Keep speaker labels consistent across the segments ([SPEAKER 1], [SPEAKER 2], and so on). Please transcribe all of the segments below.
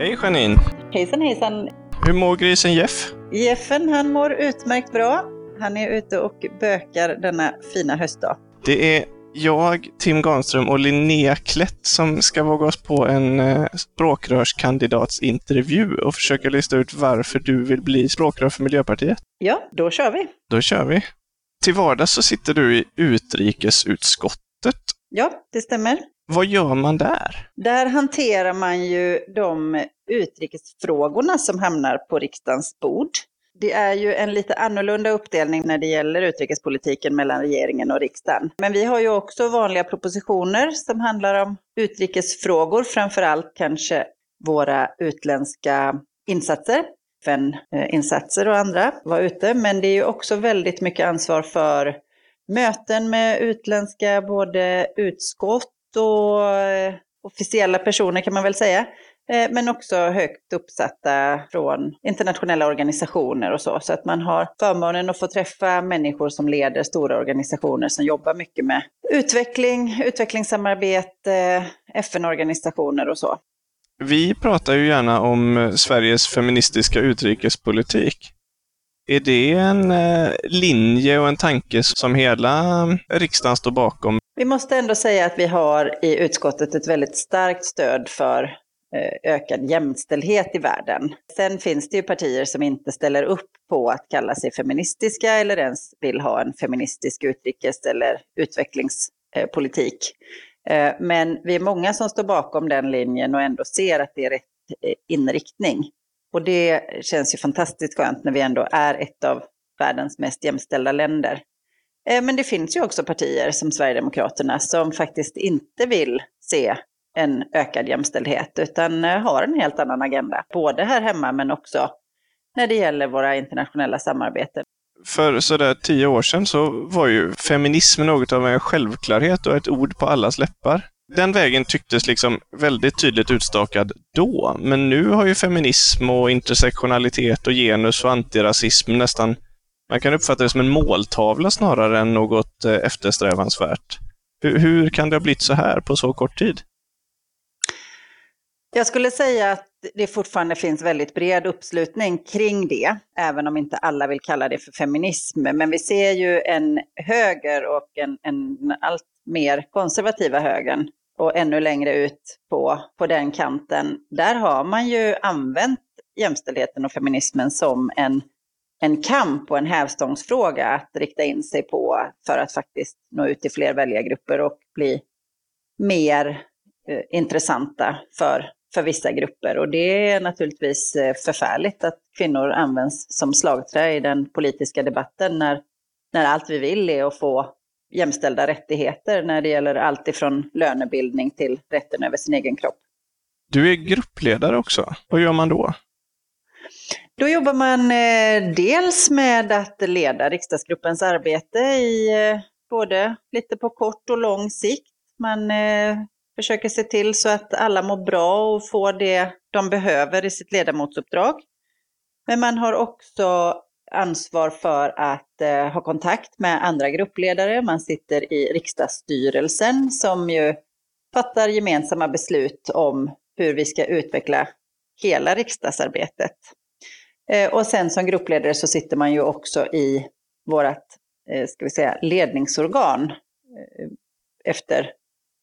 [SPEAKER 1] Hej Janine!
[SPEAKER 2] Hejsan hejsan!
[SPEAKER 1] Hur mår grisen Jeff?
[SPEAKER 2] Jeffen han mår utmärkt bra. Han är ute och bökar denna fina höstdag.
[SPEAKER 1] Det är jag, Tim Granström och Linnea Klätt som ska våga oss på en eh, språkrörskandidatsintervju och försöka lista ut varför du vill bli språkrör för Miljöpartiet.
[SPEAKER 2] Ja, då kör vi.
[SPEAKER 1] Då kör vi. Till vardags så sitter du i utrikesutskottet.
[SPEAKER 2] Ja, det stämmer.
[SPEAKER 1] Vad gör man där?
[SPEAKER 2] Där hanterar man ju de utrikesfrågorna som hamnar på riksdagens bord. Det är ju en lite annorlunda uppdelning när det gäller utrikespolitiken mellan regeringen och riksdagen. Men vi har ju också vanliga propositioner som handlar om utrikesfrågor, framför allt kanske våra utländska insatser. FN-insatser och andra var ute, men det är ju också väldigt mycket ansvar för möten med utländska både utskott och eh, officiella personer kan man väl säga. Eh, men också högt uppsatta från internationella organisationer och så. Så att man har förmånen att få träffa människor som leder stora organisationer som jobbar mycket med utveckling, utvecklingssamarbete, FN-organisationer och så.
[SPEAKER 1] Vi pratar ju gärna om eh, Sveriges feministiska utrikespolitik. Är det en linje och en tanke som hela riksdagen står bakom?
[SPEAKER 2] Vi måste ändå säga att vi har i utskottet ett väldigt starkt stöd för eh, ökad jämställdhet i världen. Sen finns det ju partier som inte ställer upp på att kalla sig feministiska eller ens vill ha en feministisk utrikes eller utvecklingspolitik. Eh, men vi är många som står bakom den linjen och ändå ser att det är rätt eh, inriktning. Och det känns ju fantastiskt skönt när vi ändå är ett av världens mest jämställda länder. Eh, men det finns ju också partier som Sverigedemokraterna som faktiskt inte vill se en ökad jämställdhet utan eh, har en helt annan agenda. Både här hemma men också när det gäller våra internationella samarbeten.
[SPEAKER 1] För sådär tio år sedan så var ju feminism något av en självklarhet och ett ord på allas läppar. Den vägen tycktes liksom väldigt tydligt utstakad då, men nu har ju feminism och intersektionalitet och genus och antirasism nästan man kan uppfatta det som en måltavla snarare än något eh, eftersträvansvärt. Hur, hur kan det ha blivit så här på så kort tid?
[SPEAKER 2] Jag skulle säga att det fortfarande finns väldigt bred uppslutning kring det, även om inte alla vill kalla det för feminism. Men vi ser ju en höger och en, en allt mer konservativa högern och ännu längre ut på, på den kanten. Där har man ju använt jämställdheten och feminismen som en en kamp och en hävstångsfråga att rikta in sig på för att faktiskt nå ut till fler väljargrupper och bli mer eh, intressanta för, för vissa grupper. Och det är naturligtvis eh, förfärligt att kvinnor används som slagträ i den politiska debatten när, när allt vi vill är att få jämställda rättigheter när det gäller allt ifrån lönebildning till rätten över sin egen kropp.
[SPEAKER 1] Du är gruppledare också. Vad gör man då?
[SPEAKER 2] Då jobbar man eh, dels med att leda riksdagsgruppens arbete i eh, både lite på kort och lång sikt. Man eh, försöker se till så att alla mår bra och får det de behöver i sitt ledamotsuppdrag. Men man har också ansvar för att eh, ha kontakt med andra gruppledare. Man sitter i riksdagsstyrelsen som ju fattar gemensamma beslut om hur vi ska utveckla hela riksdagsarbetet. Eh, och sen som gruppledare så sitter man ju också i vårt eh, ska vi säga, ledningsorgan eh, efter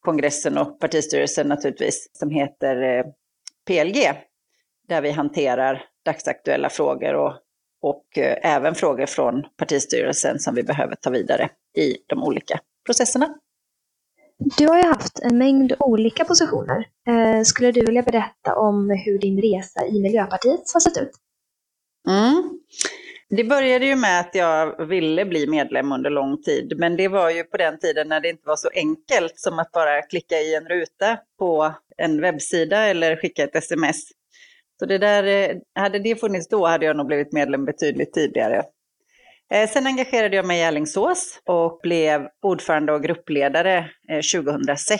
[SPEAKER 2] kongressen och partistyrelsen naturligtvis, som heter PLG, där vi hanterar dagsaktuella frågor och, och även frågor från partistyrelsen som vi behöver ta vidare i de olika processerna.
[SPEAKER 3] Du har ju haft en mängd olika positioner. Skulle du vilja berätta om hur din resa i Miljöpartiet har sett ut?
[SPEAKER 2] Mm. Det började ju med att jag ville bli medlem under lång tid, men det var ju på den tiden när det inte var så enkelt som att bara klicka i en ruta på en webbsida eller skicka ett sms. Så det där, eh, hade det funnits då hade jag nog blivit medlem betydligt tidigare. Eh, sen engagerade jag mig i Alingsås och blev ordförande och gruppledare eh, 2006.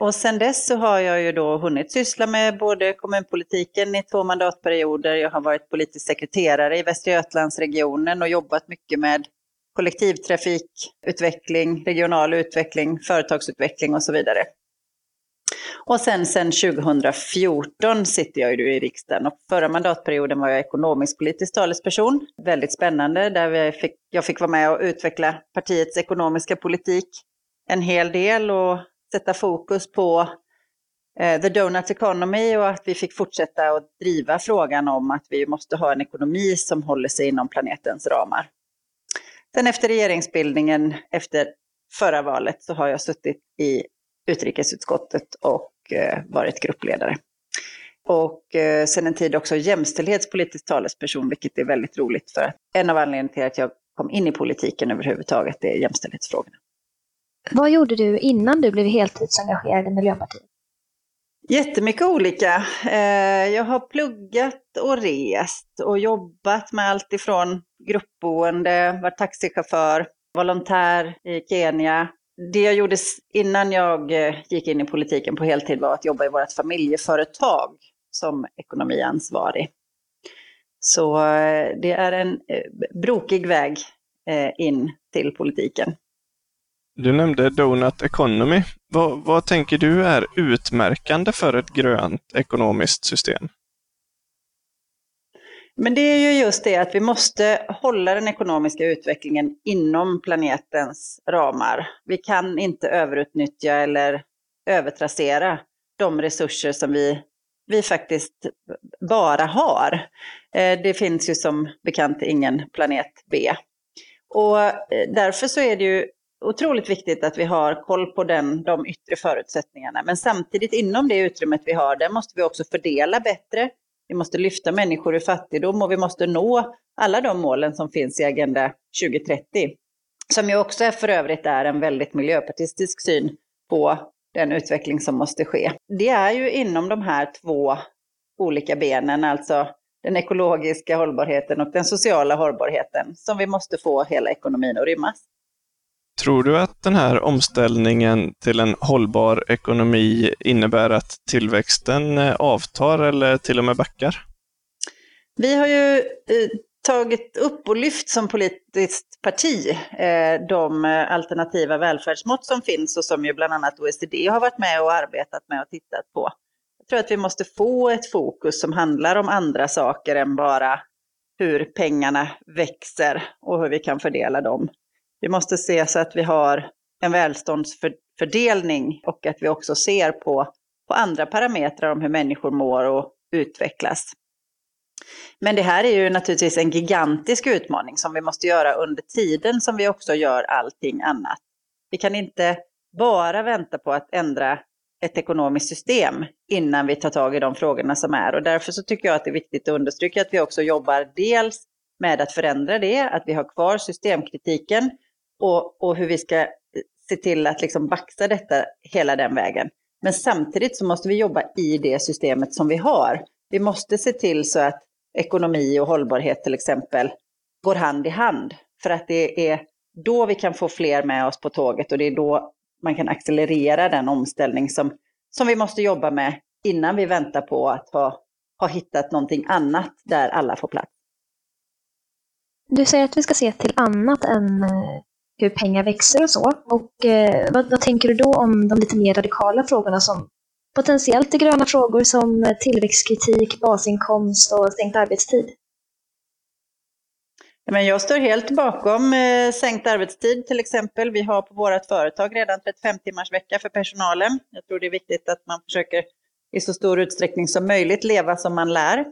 [SPEAKER 2] Och sen dess så har jag ju då hunnit syssla med både kommunpolitiken i två mandatperioder. Jag har varit politisk sekreterare i Västra Götalandsregionen och jobbat mycket med kollektivtrafikutveckling, regional utveckling, företagsutveckling och så vidare. Och sen, sen 2014 sitter jag ju i riksdagen och förra mandatperioden var jag ekonomisk-politisk talesperson. Väldigt spännande, där vi fick, jag fick vara med och utveckla partiets ekonomiska politik en hel del och sätta fokus på eh, the donut economy och att vi fick fortsätta att driva frågan om att vi måste ha en ekonomi som håller sig inom planetens ramar. Sen efter regeringsbildningen efter förra valet så har jag suttit i utrikesutskottet och eh, varit gruppledare. Och eh, sen en tid också jämställdhetspolitisk talesperson, vilket är väldigt roligt för att en av anledningarna till att jag kom in i politiken överhuvudtaget är jämställdhetsfrågorna.
[SPEAKER 3] Vad gjorde du innan du blev heltidsengagerad i Miljöpartiet?
[SPEAKER 2] Jättemycket olika. Eh, jag har pluggat och rest och jobbat med allt ifrån gruppboende, varit taxichaufför, volontär i Kenya. Det jag gjorde innan jag eh, gick in i politiken på heltid var att jobba i vårt familjeföretag som ekonomiansvarig. Så eh, det är en brokig väg in till politiken.
[SPEAKER 1] Du nämnde Donut Economy. Vad, vad tänker du är utmärkande för ett grönt ekonomiskt system?
[SPEAKER 2] Men det är ju just det att vi måste hålla den ekonomiska utvecklingen inom planetens ramar. Vi kan inte överutnyttja eller övertrassera de resurser som vi, vi faktiskt bara har. Eh, det finns ju som bekant ingen planet B. Och eh, därför så är det ju otroligt viktigt att vi har koll på den, de yttre förutsättningarna. Men samtidigt inom det utrymmet vi har, där måste vi också fördela bättre. Vi måste lyfta människor ur fattigdom och vi måste nå alla de målen som finns i Agenda 2030. Som ju också är för övrigt är en väldigt miljöpartistisk syn på den utveckling som måste ske. Det är ju inom de här två olika benen, alltså den ekologiska hållbarheten och den sociala hållbarheten, som vi måste få hela ekonomin att rymmas.
[SPEAKER 1] Tror du att den här omställningen till en hållbar ekonomi innebär att tillväxten eh, avtar eller till och med backar?
[SPEAKER 2] Vi har ju eh, tagit upp och lyft som politiskt parti eh, de alternativa välfärdsmått som finns och som ju bland annat OECD har varit med och arbetat med och tittat på. Jag tror att vi måste få ett fokus som handlar om andra saker än bara hur pengarna växer och hur vi kan fördela dem. Vi måste se så att vi har en välståndsfördelning och att vi också ser på, på andra parametrar om hur människor mår och utvecklas. Men det här är ju naturligtvis en gigantisk utmaning som vi måste göra under tiden som vi också gör allting annat. Vi kan inte bara vänta på att ändra ett ekonomiskt system innan vi tar tag i de frågorna som är. Och därför så tycker jag att det är viktigt att understryka att vi också jobbar dels med att förändra det, att vi har kvar systemkritiken och, och hur vi ska eh, se till att liksom baxa detta hela den vägen. Men samtidigt så måste vi jobba i det systemet som vi har. Vi måste se till så att ekonomi och hållbarhet till exempel går hand i hand. För att det är då vi kan få fler med oss på tåget och det är då man kan accelerera den omställning som, som vi måste jobba med innan vi väntar på att ha, ha hittat någonting annat där alla får plats.
[SPEAKER 3] Du säger att vi ska se till annat än eh, hur pengar växer och så. Och eh, vad, vad, tänker du då om de lite mer radikala frågorna som potentiellt är gröna frågor som tillväxtkritik, basinkomst och sänkt arbetstid?
[SPEAKER 2] Men jag står helt bakom eh, sänkt arbetstid till exempel. Vi har på vårt företag redan 35 timmars vecka för personalen. Jag tror det är viktigt att man försöker i så stor utsträckning som möjligt leva som man lär.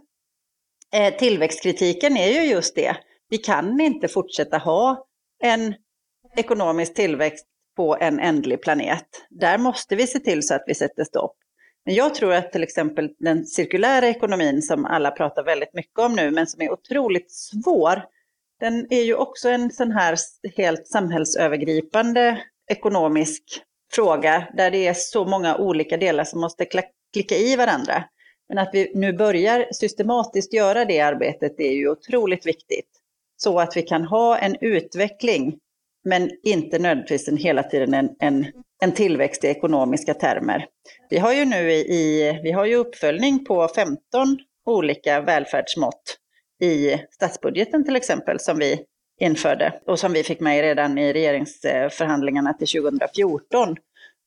[SPEAKER 2] Eh, tillväxtkritiken är ju just det. Vi kan inte fortsätta ha en ekonomisk tillväxt på en ändlig planet. Där måste vi se till så att vi sätter stopp. Men jag tror att till exempel den cirkulära ekonomin som alla pratar väldigt mycket om nu, men som är otroligt svår, den är ju också en sån här helt samhällsövergripande ekonomisk fråga där det är så många olika delar som måste klicka i varandra. Men att vi nu börjar systematiskt göra det arbetet är ju otroligt viktigt. Så att vi kan ha en utveckling men inte nödvändigtvis en, hela tiden en, en, en tillväxt i ekonomiska termer. Vi har ju nu i, vi har ju uppföljning på 15 olika välfärdsmått i statsbudgeten till exempel som vi införde och som vi fick med redan i regeringsförhandlingarna till 2014.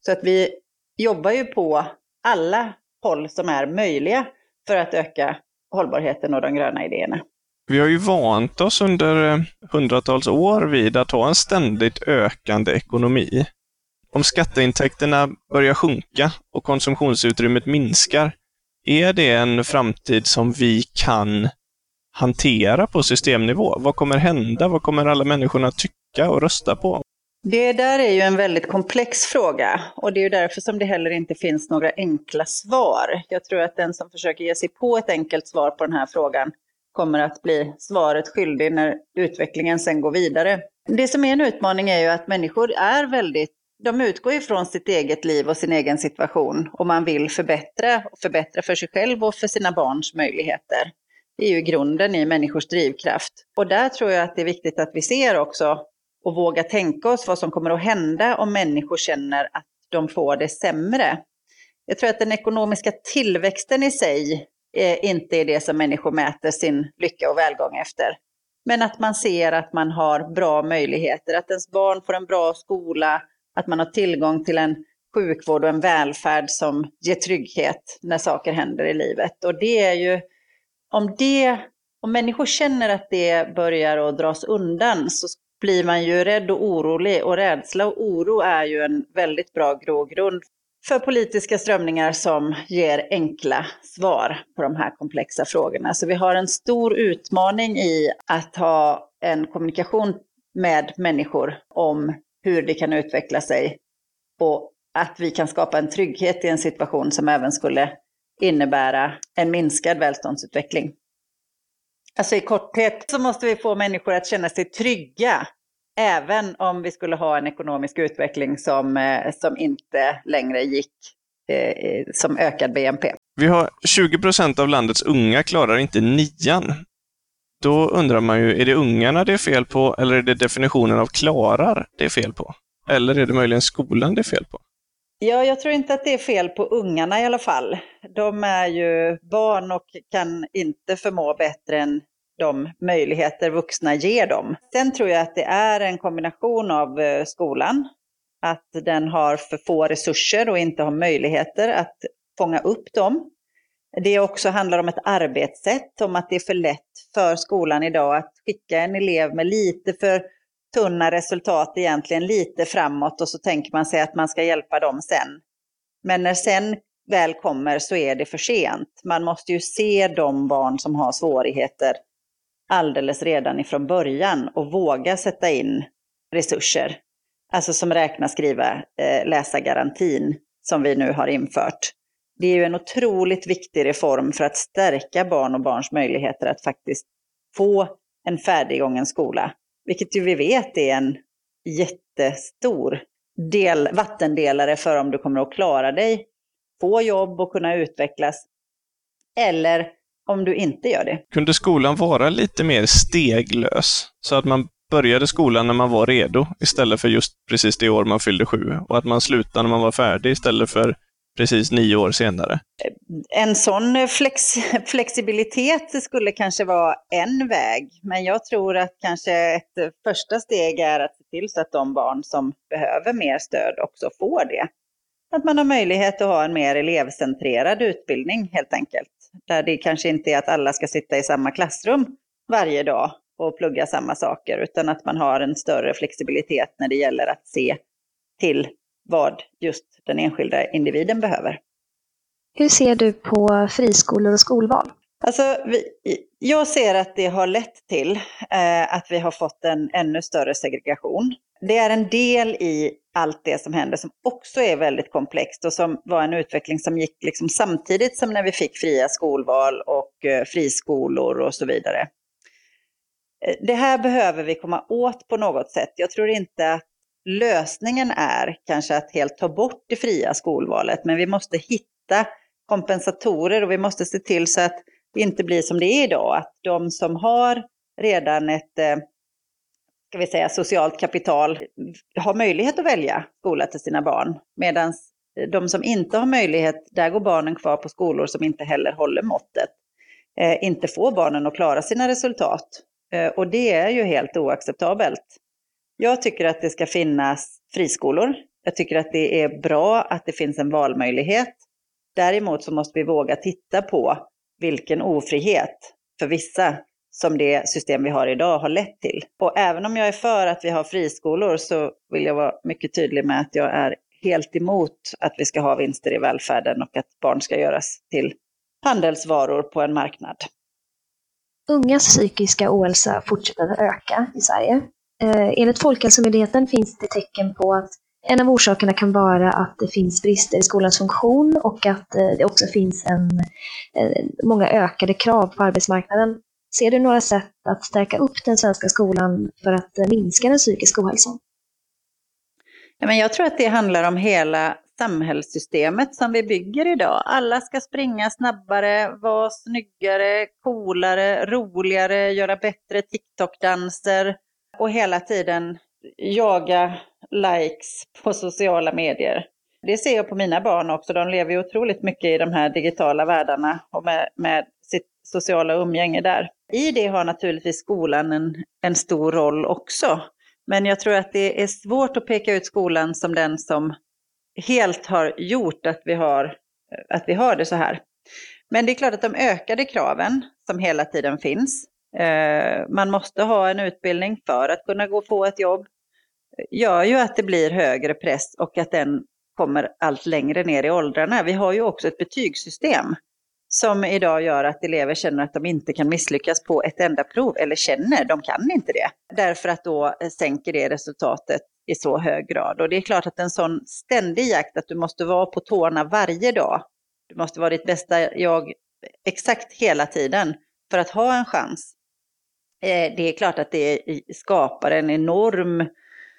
[SPEAKER 2] Så att vi jobbar ju på alla håll som är möjliga för att öka hållbarheten och de gröna idéerna.
[SPEAKER 1] Vi har ju vant oss under eh, hundratals år vid att ha en ständigt ökande ekonomi. Om skatteintäkterna börjar sjunka och konsumtionsutrymmet minskar, är det en framtid som vi kan hantera på systemnivå? Vad kommer hända? Vad kommer alla människorna tycka och rösta på?
[SPEAKER 2] Det där är ju en väldigt komplex fråga och det är ju därför som det heller inte finns några enkla svar. Jag tror att den som försöker ge sig på ett enkelt svar på den här frågan kommer att bli svaret skyldig när utvecklingen sen går vidare. Det som är en utmaning är ju att människor är väldigt de utgår ifrån sitt eget liv och sin egen situation och man vill förbättra, förbättra för sig själv och för sina barns möjligheter. Det är ju grunden i människors drivkraft. Och där tror jag att det är viktigt att vi ser också och vågar tänka oss vad som kommer att hända om människor känner att de får det sämre. Jag tror att den ekonomiska tillväxten i sig Eh, inte är det som människor mäter sin lycka och välgång efter. Men att man ser att man har bra möjligheter, att ens barn får en bra skola, att man har tillgång till en sjukvård och en välfärd som ger trygghet när saker händer i livet. Och det är ju, om det, om människor känner att det börjar att dras undan så blir man ju rädd och orolig och rädsla och oro är ju en väldigt bra grogrund för politiska strömningar som ger enkla svar på de här komplexa frågorna. Så vi har en stor utmaning i att ha en kommunikation med människor om hur det kan utveckla sig och att vi kan skapa en trygghet i en situation som även skulle innebära en minskad välståndsutveckling. Alltså i korthet så måste vi få människor att känna sig trygga även om vi skulle ha en ekonomisk utveckling som, eh, som inte längre gick eh, som ökad BNP.
[SPEAKER 1] Vi har 20 procent av landets unga klarar inte nian. Då undrar man ju, är det ungarna det är fel på eller är det definitionen av klarar det är fel på? Eller är det möjligen skolan det är fel på?
[SPEAKER 2] Ja, jag tror inte att det är fel på ungarna i alla fall. De är ju barn och kan inte förmå bättre än de möjligheter vuxna ger dem. Sen tror jag att det är en kombination av eh, skolan, att den har för få resurser och inte har möjligheter att fånga upp dem. Det också handlar om ett arbetssätt, om att det är för lätt för skolan idag att skicka en elev med lite för tunna resultat egentligen, lite framåt och så tänker man sig att man ska hjälpa dem sen. Men när sen väl kommer så är det för sent. Man måste ju se de barn som har svårigheter alldeles redan ifrån början och våga sätta in resurser. Alltså som räkna, skriva, eh, läsa garantin som vi nu har infört. Det är ju en otroligt viktig reform för att stärka barn och barns möjligheter att faktiskt få en färdiggången skola. Vilket ju vi vet är en jättestor del, vattendelare för om du kommer att klara dig, få jobb och kunna utvecklas. Eller om du inte gör det.
[SPEAKER 1] Kunde skolan vara lite mer steglös? Så att man började skolan när man var redo istället för just precis det år man fyllde sju. Och att man slutade när man var färdig istället för precis nio år senare.
[SPEAKER 2] En sån flex flexibilitet skulle kanske vara en väg, men jag tror att kanske ett första steg är att se till så att de barn som behöver mer stöd också får det. Att man har möjlighet att ha en mer elevcentrerad utbildning helt enkelt. Där det kanske inte är att alla ska sitta i samma klassrum varje dag och plugga samma saker, utan att man har en större flexibilitet när det gäller att se till vad just den enskilda individen behöver.
[SPEAKER 3] Hur ser du på friskolor och skolval?
[SPEAKER 2] Alltså, vi, jag ser att det har lett till eh, att vi har fått en ännu större segregation. Det är en del i allt det som händer som också är väldigt komplext och som var en utveckling som gick liksom samtidigt som när vi fick fria skolval och eh, friskolor och så vidare. Eh, det här behöver vi komma åt på något sätt. Jag tror inte att lösningen är kanske att helt ta bort det fria skolvalet, men vi måste hitta kompensatorer och vi måste se till så att det inte blir som det är idag, att de som har redan ett eh, ska vi säga, socialt kapital har möjlighet att välja skola till sina barn. Medan eh, de som inte har möjlighet, där går barnen kvar på skolor som inte heller håller måttet. Eh, inte får barnen att klara sina resultat. Eh, och det är ju helt oacceptabelt. Jag tycker att det ska finnas friskolor. Jag tycker att det är bra att det finns en valmöjlighet. Däremot så måste vi våga titta på vilken ofrihet för vissa som det system vi har idag har lett till. Och även om jag är för att vi har friskolor så vill jag vara mycket tydlig med att jag är helt emot att vi ska ha vinster i välfärden och att barn ska göras till handelsvaror på en marknad.
[SPEAKER 3] Ungas psykiska ohälsa fortsätter att öka i Sverige. Eh, enligt Folkhälsomyndigheten finns det tecken på att en av orsakerna kan vara att det finns brister i skolans funktion och att eh, det också finns en, eh, många ökade krav på arbetsmarknaden. Ser du några sätt att stärka upp den svenska skolan för att eh, minska den psykiska ohälsan?
[SPEAKER 2] Ja, men jag tror att det handlar om hela samhällssystemet som vi bygger idag. Alla ska springa snabbare, vara snyggare, coolare, roligare, göra bättre TikTok-danser och hela tiden jaga likes på sociala medier. Det ser jag på mina barn också. De lever ju otroligt mycket i de här digitala världarna och med, med sociala umgänge där. I det har naturligtvis skolan en, en stor roll också. Men jag tror att det är svårt att peka ut skolan som den som helt har gjort att vi har, att vi har det så här. Men det är klart att de ökade kraven som hela tiden finns. Eh, man måste ha en utbildning för att kunna gå och få ett jobb. gör ju att det blir högre press och att den kommer allt längre ner i åldrarna. Vi har ju också ett betygssystem som idag gör att elever känner att de inte kan misslyckas på ett enda prov, eller känner, de kan inte det. Därför att då eh, sänker det resultatet i så hög grad. Och det är klart att en sån ständig jakt, att du måste vara på tårna varje dag, du måste vara ditt bästa jag exakt hela tiden för att ha en chans. Eh, det är klart att det skapar en enorm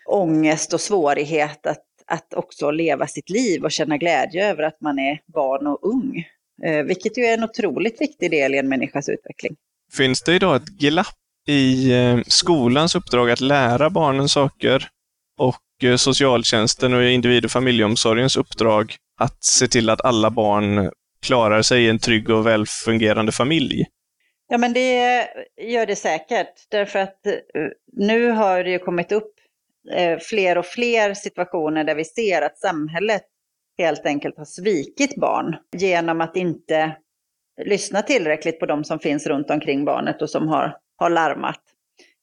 [SPEAKER 2] ångest och svårighet att, att också leva sitt liv och känna glädje över att man är barn och ung. Eh, vilket ju är en otroligt viktig del i en människas utveckling.
[SPEAKER 1] Finns det idag ett glapp i eh, skolans uppdrag att lära barnen saker och eh, socialtjänsten och individ och familjeomsorgens uppdrag att se till att alla barn klarar sig i en trygg och välfungerande familj?
[SPEAKER 2] Ja, men det gör det säkert. Därför att nu har det ju kommit upp fler och fler situationer där vi ser att samhället helt enkelt har svikit barn genom att inte lyssna tillräckligt på de som finns runt omkring barnet och som har, har larmat.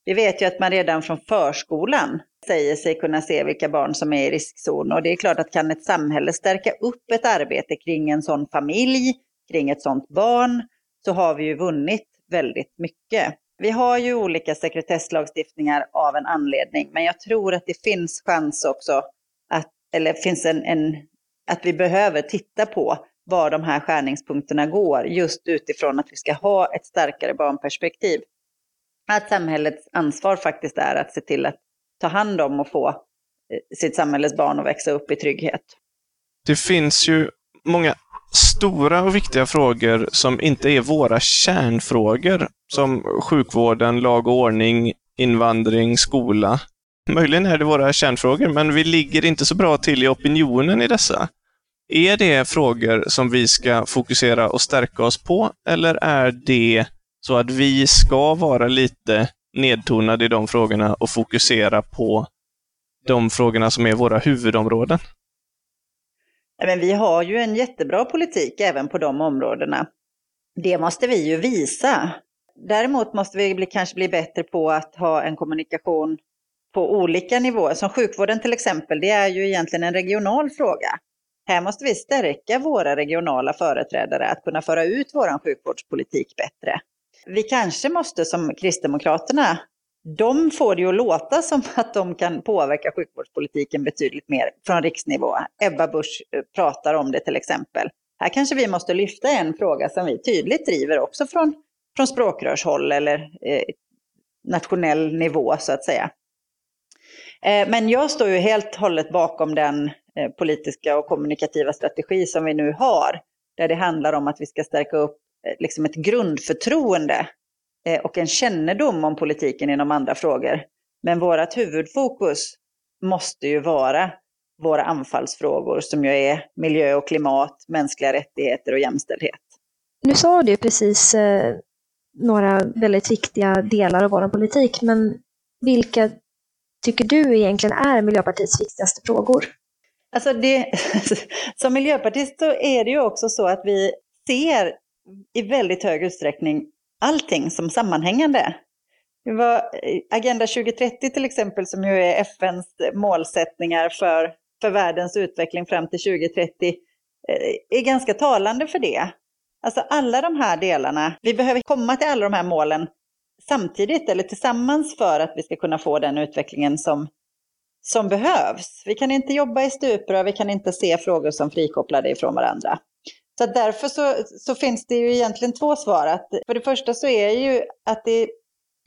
[SPEAKER 2] Vi vet ju att man redan från förskolan säger sig kunna se vilka barn som är i riskzon. Och det är klart att kan ett samhälle stärka upp ett arbete kring en sån familj, kring ett sånt barn, så har vi ju vunnit väldigt mycket. Vi har ju olika sekretesslagstiftningar av en anledning, men jag tror att det finns chans också att, eller finns en, en att vi behöver titta på var de här skärningspunkterna går, just utifrån att vi ska ha ett starkare barnperspektiv. Att samhällets ansvar faktiskt är att se till att ta hand om och få eh, sitt samhälles barn att växa upp i trygghet.
[SPEAKER 1] Det finns ju många stora och viktiga frågor som inte är våra kärnfrågor, som sjukvården, lag och ordning, invandring, skola. Möjligen är det våra kärnfrågor, men vi ligger inte så bra till i opinionen i dessa. Är det frågor som vi ska fokusera och stärka oss på, eller är det så att vi ska vara lite nedtonade i de frågorna och fokusera på de frågorna som är våra huvudområden?
[SPEAKER 2] Men vi har ju en jättebra politik även på de områdena. Det måste vi ju visa. Däremot måste vi bli, kanske bli bättre på att ha en kommunikation på olika nivåer. Som sjukvården till exempel, det är ju egentligen en regional fråga. Här måste vi stärka våra regionala företrädare att kunna föra ut vår sjukvårdspolitik bättre. Vi kanske måste som Kristdemokraterna, de får det ju att låta som att de kan påverka sjukvårdspolitiken betydligt mer från riksnivå. Ebba Busch eh, pratar om det till exempel. Här kanske vi måste lyfta en fråga som vi tydligt driver också från, från språkrörshåll eller eh, nationell nivå så att säga. Eh, men jag står ju helt hållet bakom den eh, politiska och kommunikativa strategi som vi nu har. Där det handlar om att vi ska stärka upp eh, liksom ett grundförtroende och en kännedom om politiken inom andra frågor. Men vårt huvudfokus måste ju vara våra anfallsfrågor som ju är miljö och klimat, mänskliga rättigheter och jämställdhet.
[SPEAKER 3] Nu sa du precis eh, några väldigt viktiga delar av vår politik, men vilka tycker du egentligen är Miljöpartiets viktigaste frågor?
[SPEAKER 2] Alltså det, som miljöpartist så är det ju också så att vi ser i väldigt hög utsträckning allting som sammanhängande. Det var eh, Agenda 2030 till exempel, som ju är FNs målsättningar för, för världens utveckling fram till 2030, eh, är ganska talande för det. Alltså alla de här delarna, vi behöver komma till alla de här målen samtidigt eller tillsammans för att vi ska kunna få den utvecklingen som, som behövs. Vi kan inte jobba i stuprör, vi kan inte se frågor som frikopplade ifrån varandra. Så därför så, så, finns det ju egentligen två svar. Att för det första så är ju att det,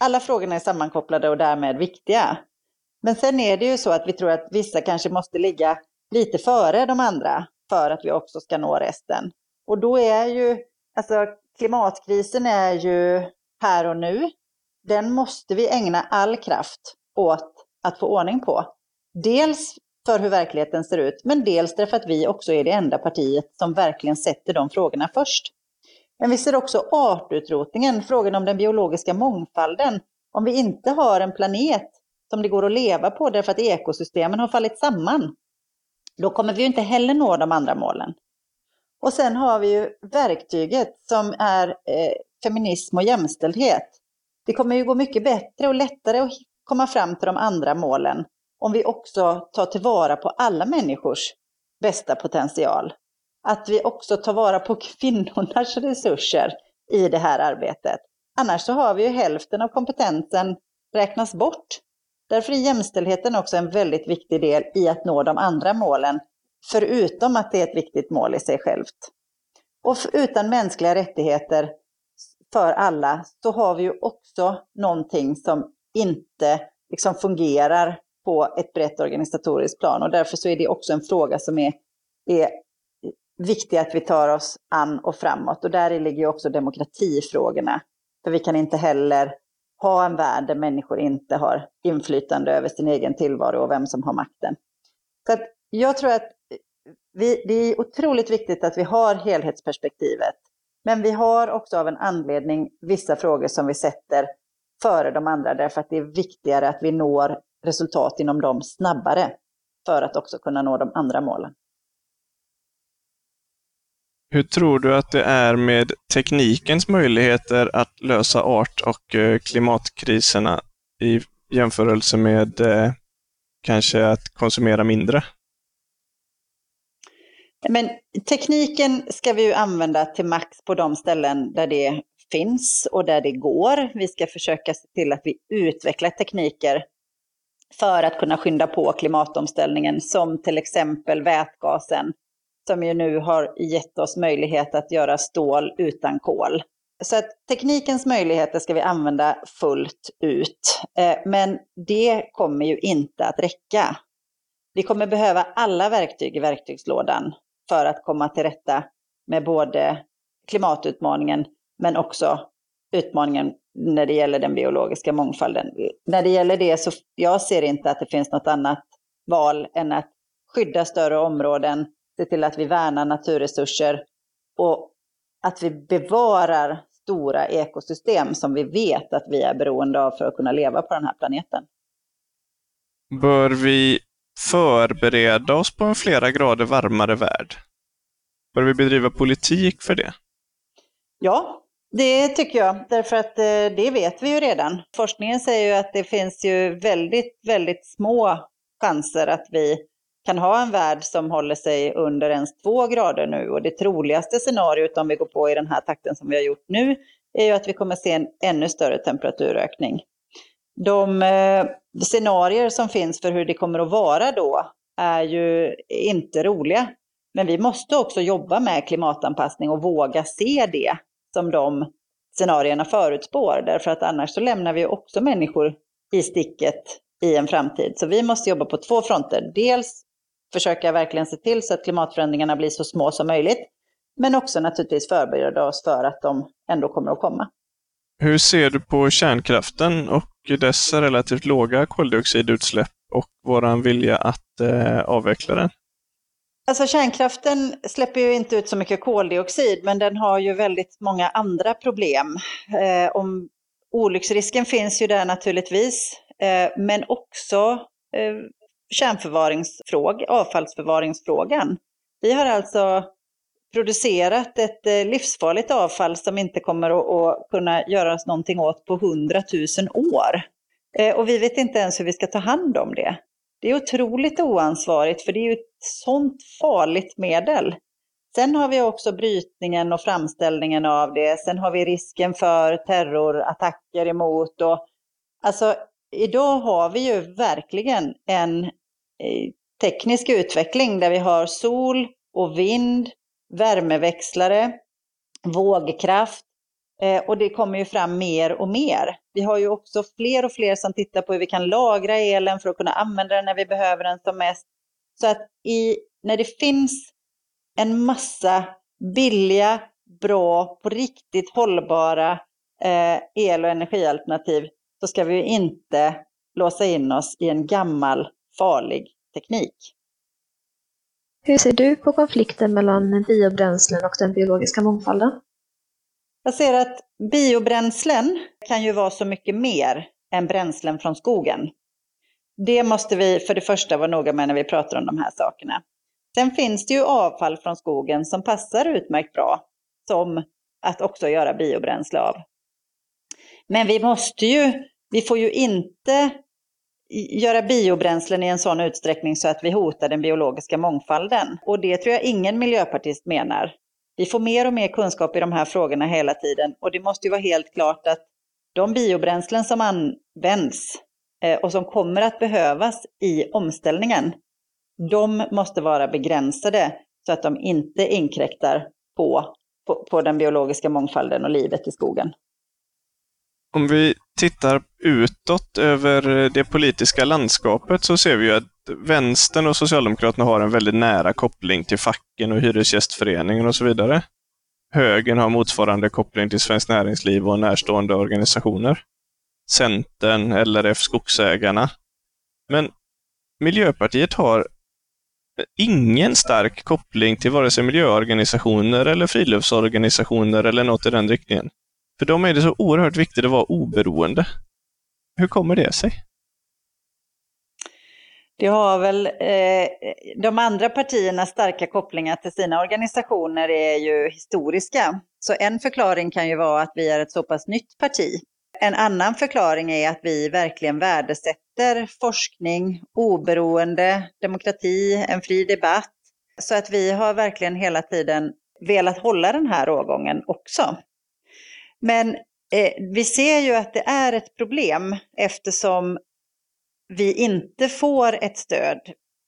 [SPEAKER 2] alla frågorna är sammankopplade och därmed viktiga. Men sen är det ju så att vi tror att vissa kanske måste ligga lite före de andra för att vi också ska nå resten. Och då är ju, alltså klimatkrisen är ju här och nu. Den måste vi ägna all kraft åt att få ordning på. Dels för hur verkligheten ser ut, men dels därför att vi också är det enda partiet som verkligen sätter de frågorna först. Men vi ser också artutrotningen, frågan om den biologiska mångfalden. Om vi inte har en planet som det går att leva på därför att ekosystemen har fallit samman, då kommer vi inte heller nå de andra målen. Och sen har vi ju verktyget som är eh, feminism och jämställdhet. Det kommer ju gå mycket bättre och lättare att komma fram till de andra målen om vi också tar tillvara på alla människors bästa potential. Att vi också tar vara på kvinnornas resurser i det här arbetet. Annars så har vi ju hälften av kompetensen räknas bort. Därför är jämställdheten också en väldigt viktig del i att nå de andra målen, förutom att det är ett viktigt mål i sig självt. Och utan mänskliga rättigheter för alla så har vi ju också någonting som inte liksom fungerar på ett brett organisatoriskt plan. Och därför så är det också en fråga som är, är viktig att vi tar oss an och framåt. Och där ligger ju också demokratifrågorna. För vi kan inte heller ha en värld där människor inte har inflytande över sin egen tillvaro och vem som har makten. Så att jag tror att vi, det är otroligt viktigt att vi har helhetsperspektivet. Men vi har också av en anledning vissa frågor som vi sätter före de andra därför att det är viktigare att vi når resultat inom dem snabbare för att också kunna nå de andra målen.
[SPEAKER 1] Hur tror du att det är med teknikens möjligheter att lösa art och eh, klimatkriserna i jämförelse med eh, kanske att konsumera mindre?
[SPEAKER 2] Men tekniken ska vi ju använda till max på de ställen där det finns och där det går. Vi ska försöka se till att vi utvecklar tekniker för att kunna skynda på klimatomställningen, som till exempel vätgasen, som ju nu har gett oss möjlighet att göra stål utan kol. Så att teknikens möjligheter ska vi använda fullt ut. Eh, men det kommer ju inte att räcka. Vi kommer behöva alla verktyg i verktygslådan för att komma till rätta med både klimatutmaningen men också utmaningen när det gäller den biologiska mångfalden. När det gäller det så jag ser inte att det finns något annat val än att skydda större områden, se till att vi värnar naturresurser och att vi bevarar stora ekosystem som vi vet att vi är beroende av för att kunna leva på den här planeten.
[SPEAKER 1] Bör vi förbereda oss på en flera grader varmare värld? Bör vi bedriva politik för det?
[SPEAKER 2] Ja, det tycker jag, därför att eh, det vet vi ju redan. Forskningen säger ju att det finns ju väldigt, väldigt små chanser att vi kan ha en värld som håller sig under ens två grader nu. Och det troligaste scenariot om vi går på i den här takten som vi har gjort nu är ju att vi kommer se en ännu större temperaturökning. De eh, scenarier som finns för hur det kommer att vara då är ju inte roliga. Men vi måste också jobba med klimatanpassning och våga se det som de scenarierna förutspår. Därför att annars så lämnar vi också människor i sticket i en framtid. Så vi måste jobba på två fronter. Dels försöka verkligen se till så att klimatförändringarna blir så små som möjligt. Men också naturligtvis förbereda oss för att de ändå kommer att komma.
[SPEAKER 1] Hur ser du på kärnkraften och dess relativt låga koldioxidutsläpp och våran vilja att eh, avveckla den?
[SPEAKER 2] Alltså kärnkraften släpper ju inte ut så mycket koldioxid, men den har ju väldigt många andra problem. Eh, om, olycksrisken finns ju där naturligtvis, eh, men också eh, kärnförvaringsfråga, avfallsförvaringsfrågan. Vi har alltså producerat ett eh, livsfarligt avfall som inte kommer att kunna göras någonting åt på hundratusen år. Eh, och vi vet inte ens hur vi ska ta hand om det. Det är otroligt oansvarigt för det är ju ett sånt farligt medel. Sen har vi också brytningen och framställningen av det. Sen har vi risken för terrorattacker emot. Och, alltså, idag har vi ju verkligen en eh, teknisk utveckling där vi har sol och vind, värmeväxlare, vågkraft eh, och det kommer ju fram mer och mer. Vi har ju också fler och fler som tittar på hur vi kan lagra elen för att kunna använda den när vi behöver den som mest. Så att i, när det finns en massa billiga, bra, på riktigt hållbara eh, el och energialternativ så ska vi inte låsa in oss i en gammal farlig teknik.
[SPEAKER 3] Hur ser du på konflikten mellan biobränslen och den biologiska mångfalden?
[SPEAKER 2] Jag ser att biobränslen kan ju vara så mycket mer än bränslen från skogen. Det måste vi för det första vara noga med när vi pratar om de här sakerna. Sen finns det ju avfall från skogen som passar utmärkt bra som att också göra biobränsle av. Men vi måste ju, vi får ju inte göra biobränslen i en sån utsträckning så att vi hotar den biologiska mångfalden. Och det tror jag ingen miljöpartist menar. Vi får mer och mer kunskap i de här frågorna hela tiden och det måste ju vara helt klart att de biobränslen som används eh, och som kommer att behövas i omställningen, de måste vara begränsade så att de inte inkräktar på, på, på den biologiska mångfalden och livet i skogen.
[SPEAKER 1] Om vi tittar utåt över det politiska landskapet så ser vi ju att vänstern och Socialdemokraterna har en väldigt nära koppling till facken och Hyresgästföreningen och så vidare. Högern har motsvarande koppling till Svenskt Näringsliv och närstående organisationer. Centern, LRF, Skogsägarna. Men Miljöpartiet har ingen stark koppling till vare sig miljöorganisationer eller friluftsorganisationer eller något i den riktningen. För dem är det så oerhört viktigt att vara oberoende. Hur kommer det sig?
[SPEAKER 2] Det har väl eh, de andra partiernas starka kopplingar till sina organisationer är ju historiska. Så en förklaring kan ju vara att vi är ett så pass nytt parti. En annan förklaring är att vi verkligen värdesätter forskning, oberoende, demokrati, en fri debatt. Så att vi har verkligen hela tiden velat hålla den här rågången också. Men eh, vi ser ju att det är ett problem eftersom vi inte får ett stöd.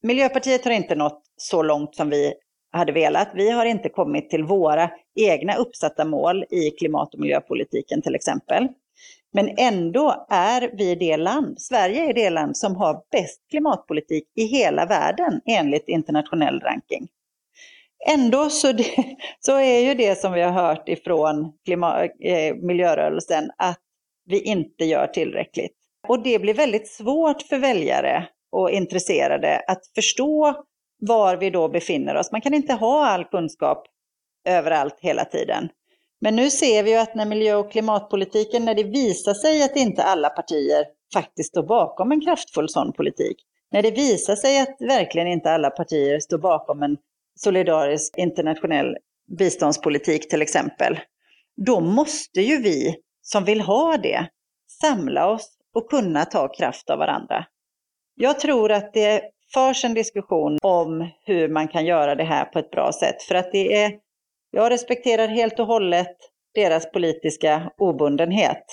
[SPEAKER 2] Miljöpartiet har inte nått så långt som vi hade velat. Vi har inte kommit till våra egna uppsatta mål i klimat och miljöpolitiken till exempel. Men ändå är vi det land, Sverige är det land som har bäst klimatpolitik i hela världen enligt internationell ranking. Ändå så, det, så är ju det som vi har hört ifrån klimat, eh, miljörörelsen att vi inte gör tillräckligt. Och det blir väldigt svårt för väljare och intresserade att förstå var vi då befinner oss. Man kan inte ha all kunskap överallt hela tiden. Men nu ser vi ju att när miljö och klimatpolitiken, när det visar sig att inte alla partier faktiskt står bakom en kraftfull sån politik, när det visar sig att verkligen inte alla partier står bakom en solidarisk internationell biståndspolitik till exempel, då måste ju vi som vill ha det samla oss och kunna ta kraft av varandra. Jag tror att det förs en diskussion om hur man kan göra det här på ett bra sätt. För att det är, jag respekterar helt och hållet deras politiska obundenhet.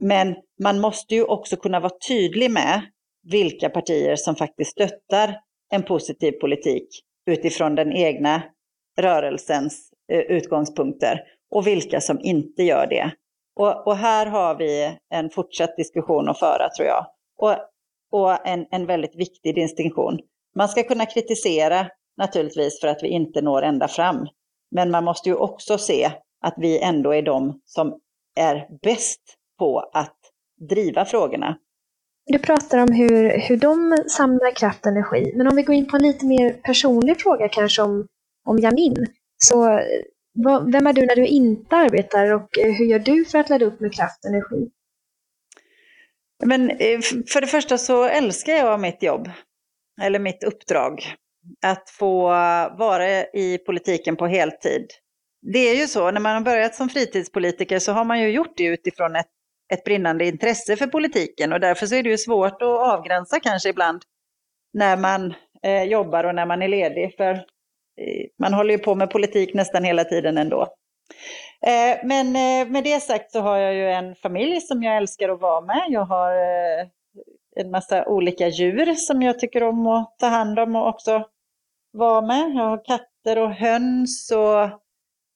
[SPEAKER 2] Men man måste ju också kunna vara tydlig med vilka partier som faktiskt stöttar en positiv politik utifrån den egna rörelsens eh, utgångspunkter och vilka som inte gör det. Och, och, här har vi en fortsatt diskussion att föra tror jag. Och, och en, en väldigt viktig distinktion. Man ska kunna kritisera naturligtvis för att vi inte når ända fram. Men man måste ju också se att vi ändå är de som är bäst på att driva frågorna.
[SPEAKER 3] Du pratar om hur, hur de samlar kraft och energi. Men om vi går in på en lite mer personlig fråga kanske om, om Jamin. Så vem är du när du inte arbetar och eh, hur gör du för att ladda upp med kraft och energi?
[SPEAKER 2] Men eh, för det första så älskar jag mitt jobb. eller mitt uppdrag, att få vara i politiken på heltid. Det är ju så, när man har börjat som fritidspolitiker så har man ju gjort det utifrån ett, ett brinnande intresse för politiken och därför så är det ju svårt att avgränsa kanske ibland när man eh, jobbar och när man är ledig. För eh, man håller ju på med politik nästan hela tiden ändå. Eh, men eh, med det sagt så har jag ju en familj som jag älskar att vara med. Jag har eh, en massa olika djur som jag tycker om att ta hand om och också vara med. Jag har katter och höns och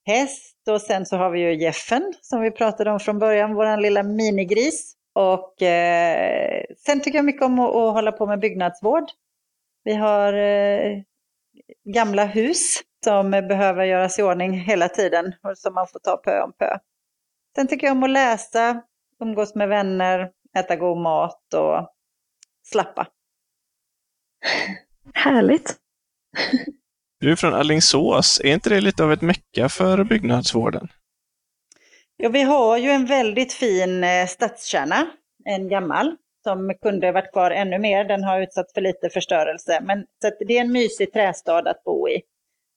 [SPEAKER 2] häst och sen så har vi ju Jeffen som vi pratade om från början, vår lilla minigris. Och eh, sen tycker jag mycket om att, att, hålla på med byggnadsvård. Vi har eh, gamla hus som behöver göras i ordning hela tiden och som man får ta pö om pö. Sen tycker jag om att läsa, umgås med vänner, äta god mat och slappa.
[SPEAKER 3] Härligt.
[SPEAKER 1] Du är från Allingsås. Är inte det lite av ett mecka för byggnadsvården?
[SPEAKER 2] Ja, vi har ju en väldigt fin eh, stadskärna, en gammal, som kunde varit kvar ännu mer. Den har utsatts för lite förstörelse. Men så det är en mysig trästad att bo i.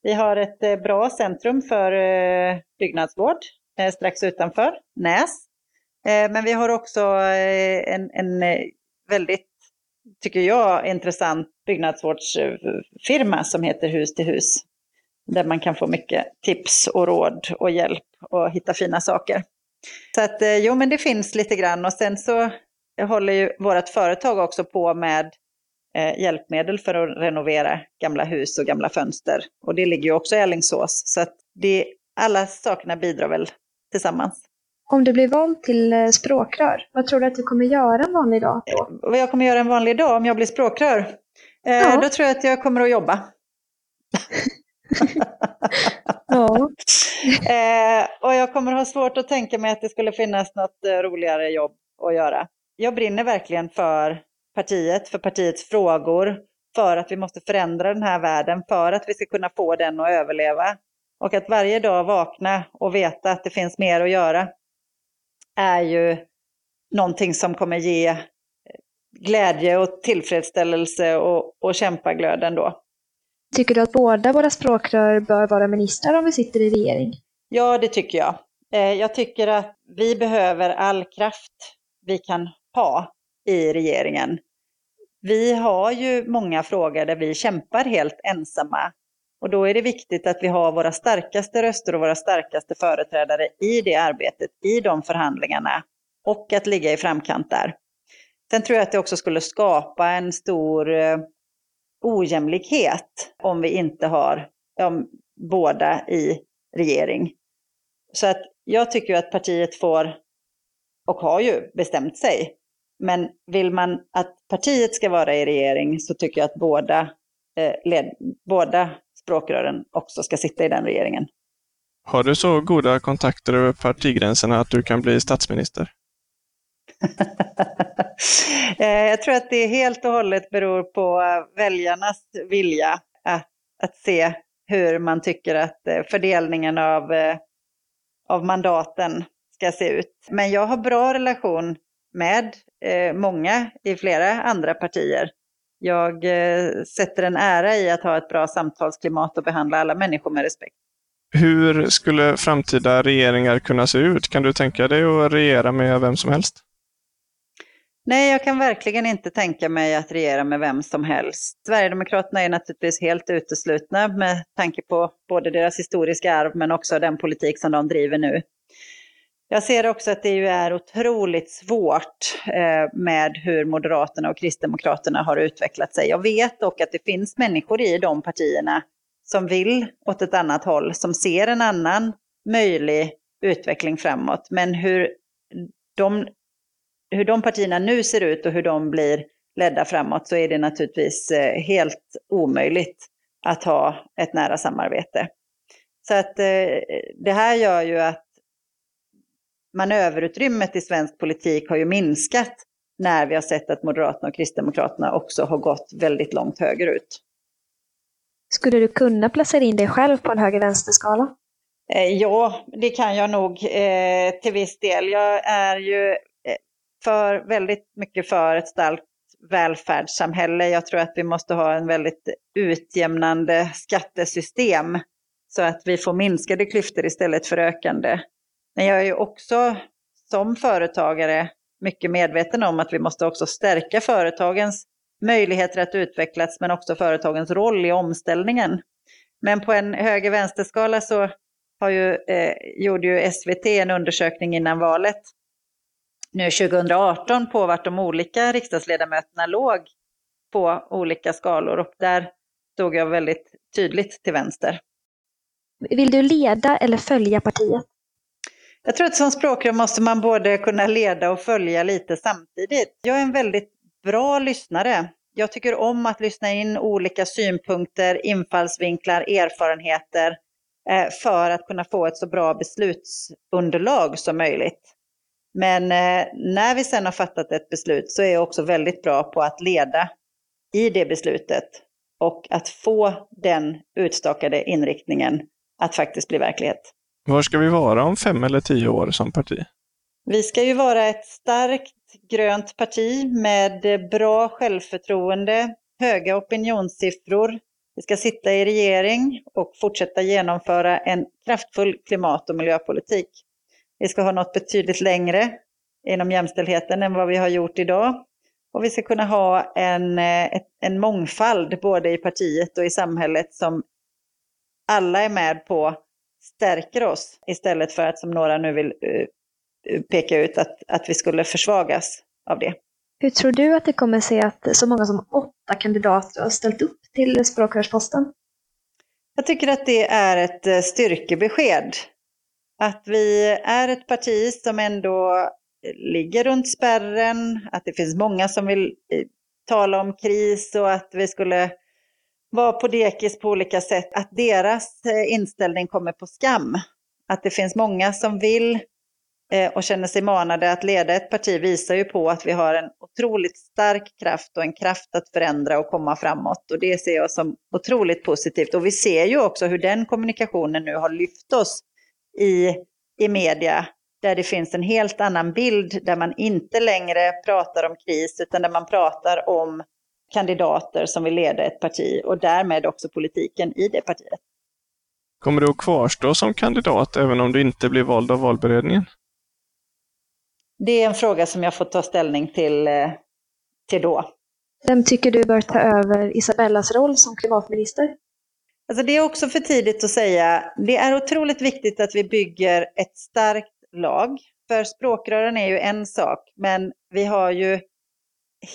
[SPEAKER 2] Vi har ett eh, bra centrum för eh, byggnadsvård strax utanför Näs. Men vi har också en, en väldigt, tycker jag, intressant byggnadsvårdsfirma som heter Hus till hus. Där man kan få mycket tips och råd och hjälp och hitta fina saker. Så att eh, jo, men det finns lite grann och sen så håller ju vårt företag också på med eh, hjälpmedel för att renovera gamla hus och gamla fönster. Och det ligger ju också i Alingsås. Så att det, alla sakerna bidrar väl tillsammans.
[SPEAKER 3] Om du blir vald till eh, språkrör, vad tror du att du kommer göra en vanlig dag då?
[SPEAKER 2] Vad jag kommer göra en vanlig dag om jag blir språkrör? Ja. Då tror jag att jag kommer att jobba. ja. eh, och jag kommer ha svårt att tänka mig att det skulle finnas något eh, roligare jobb att göra. Jag brinner verkligen för partiet, för partiets frågor, för att vi måste förändra den här världen, för att vi ska kunna få den att överleva. Och att varje dag vakna och veta att det finns mer att göra är ju någonting som kommer ge glädje och tillfredsställelse och, och kämpaglöd ändå.
[SPEAKER 3] Tycker du att båda våra språkrör bör vara ministrar om vi sitter i regering?
[SPEAKER 2] Ja, det tycker jag. Eh, jag tycker att vi behöver all kraft vi kan ha i regeringen. Vi har ju många frågor där vi kämpar helt ensamma. Och då är det viktigt att vi har våra starkaste röster och våra starkaste företrädare i det arbetet, i de förhandlingarna. Och att ligga i framkant där. Sen tror jag att det också skulle skapa en stor eh, ojämlikhet om vi inte har ja, båda i regering. Så att jag tycker att partiet får, och har ju bestämt sig, men vill man att partiet ska vara i regering så tycker jag att båda, eh, led, båda språkrören också ska sitta i den regeringen.
[SPEAKER 1] Har du så goda kontakter över partigränserna att du kan bli statsminister?
[SPEAKER 2] Eh, jag tror att det helt och hållet beror på väljarnas vilja att, att se hur man tycker att eh, fördelningen av, eh, av mandaten ska se ut. Men jag har bra relation med många i flera andra partier. Jag sätter en ära i att ha ett bra samtalsklimat och behandla alla människor med respekt.
[SPEAKER 1] Hur skulle framtida regeringar kunna se ut? Kan du tänka dig att regera med vem som helst?
[SPEAKER 2] Nej, jag kan verkligen inte tänka mig att regera med vem som helst. Sverigedemokraterna är naturligtvis helt uteslutna med tanke på både deras historiska arv men också den politik som de driver nu. Jag ser också att det ju är otroligt svårt eh, med hur Moderaterna och Kristdemokraterna har utvecklat sig. Jag vet dock att det finns människor i de partierna som vill åt ett annat håll, som ser en annan möjlig utveckling framåt. Men hur de hur de partierna nu ser ut och hur de blir ledda framåt så är det naturligtvis eh, helt omöjligt att ha ett nära samarbete. Så att eh, det här gör ju att manöverutrymmet i svensk politik har ju minskat när vi har sett att Moderaterna och Kristdemokraterna också har gått väldigt långt högerut.
[SPEAKER 3] Skulle du kunna placera in dig själv på en höger-vänster-skala?
[SPEAKER 2] Eh, ja, det kan jag nog till viss del. Jag är ju för väldigt mycket för ett starkt välfärdssamhälle. Jag tror att vi måste ha en väldigt utjämnande skattesystem så att vi får minskade klyftor istället för ökande. Men jag är ju också som företagare mycket medveten om att vi måste också stärka företagens möjligheter att utvecklas men också företagens roll i omställningen. Men på en höger-vänster-skala så har ju, eh, gjorde ju SVT en undersökning innan valet nu 2018 på vart de olika riksdagsledamöterna låg på olika skalor och där stod jag väldigt tydligt till vänster.
[SPEAKER 3] Vill du leda eller följa partiet?
[SPEAKER 2] Jag tror att som språkrör måste man både kunna leda och följa lite samtidigt. Jag är en väldigt bra lyssnare. Jag tycker om att lyssna in olika synpunkter, infallsvinklar, erfarenheter eh, för att kunna få ett så bra beslutsunderlag som möjligt. Men eh, när vi sedan har fattat ett beslut så är jag också väldigt bra på att leda i det beslutet och att få den utstakade inriktningen att faktiskt bli verklighet.
[SPEAKER 1] Var ska vi vara om fem eller tio år som parti?
[SPEAKER 2] Vi ska ju vara ett starkt grönt parti med bra självförtroende, höga opinionssiffror. Vi ska sitta i regering och fortsätta genomföra en kraftfull klimat och miljöpolitik. Vi ska ha nått betydligt längre inom jämställdheten än vad vi har gjort idag. Och vi ska kunna ha en, eh, en mångfald både i partiet och i samhället som alla är med på stärker oss istället för att som några nu vill uh, peka ut att, att vi skulle försvagas av det.
[SPEAKER 3] Hur tror du att det kommer sig att så många som åtta kandidater har ställt upp till språkrörsposten?
[SPEAKER 2] Jag tycker att det är ett eh, styrkebesked. Att vi är ett parti som ändå ligger runt spärren, att det finns många som vill eh, tala om kris och att vi skulle vara på dekis på olika sätt, att deras eh, inställning kommer på skam. Att det finns många som vill eh, och känner sig manade att leda ett parti visar ju på att vi har en otroligt stark kraft och en kraft att förändra och komma framåt. Och det ser jag som otroligt positivt. Och vi ser ju också hur den kommunikationen nu har lyft oss i, i media, där det finns en helt annan bild, där man inte längre pratar om kris, utan där man pratar om kandidater som vill leda ett parti och därmed också politiken i det partiet.
[SPEAKER 1] Kommer du att kvarstå som kandidat även om du inte blir vald av valberedningen?
[SPEAKER 2] Det är en fråga som jag får ta ställning till, eh, till då.
[SPEAKER 3] Vem tycker du bör ta över Isabellas roll som klimatminister?
[SPEAKER 2] Alltså det är också för tidigt att säga. Det är otroligt viktigt att vi bygger ett starkt lag. För språkrören är ju en sak, men vi har ju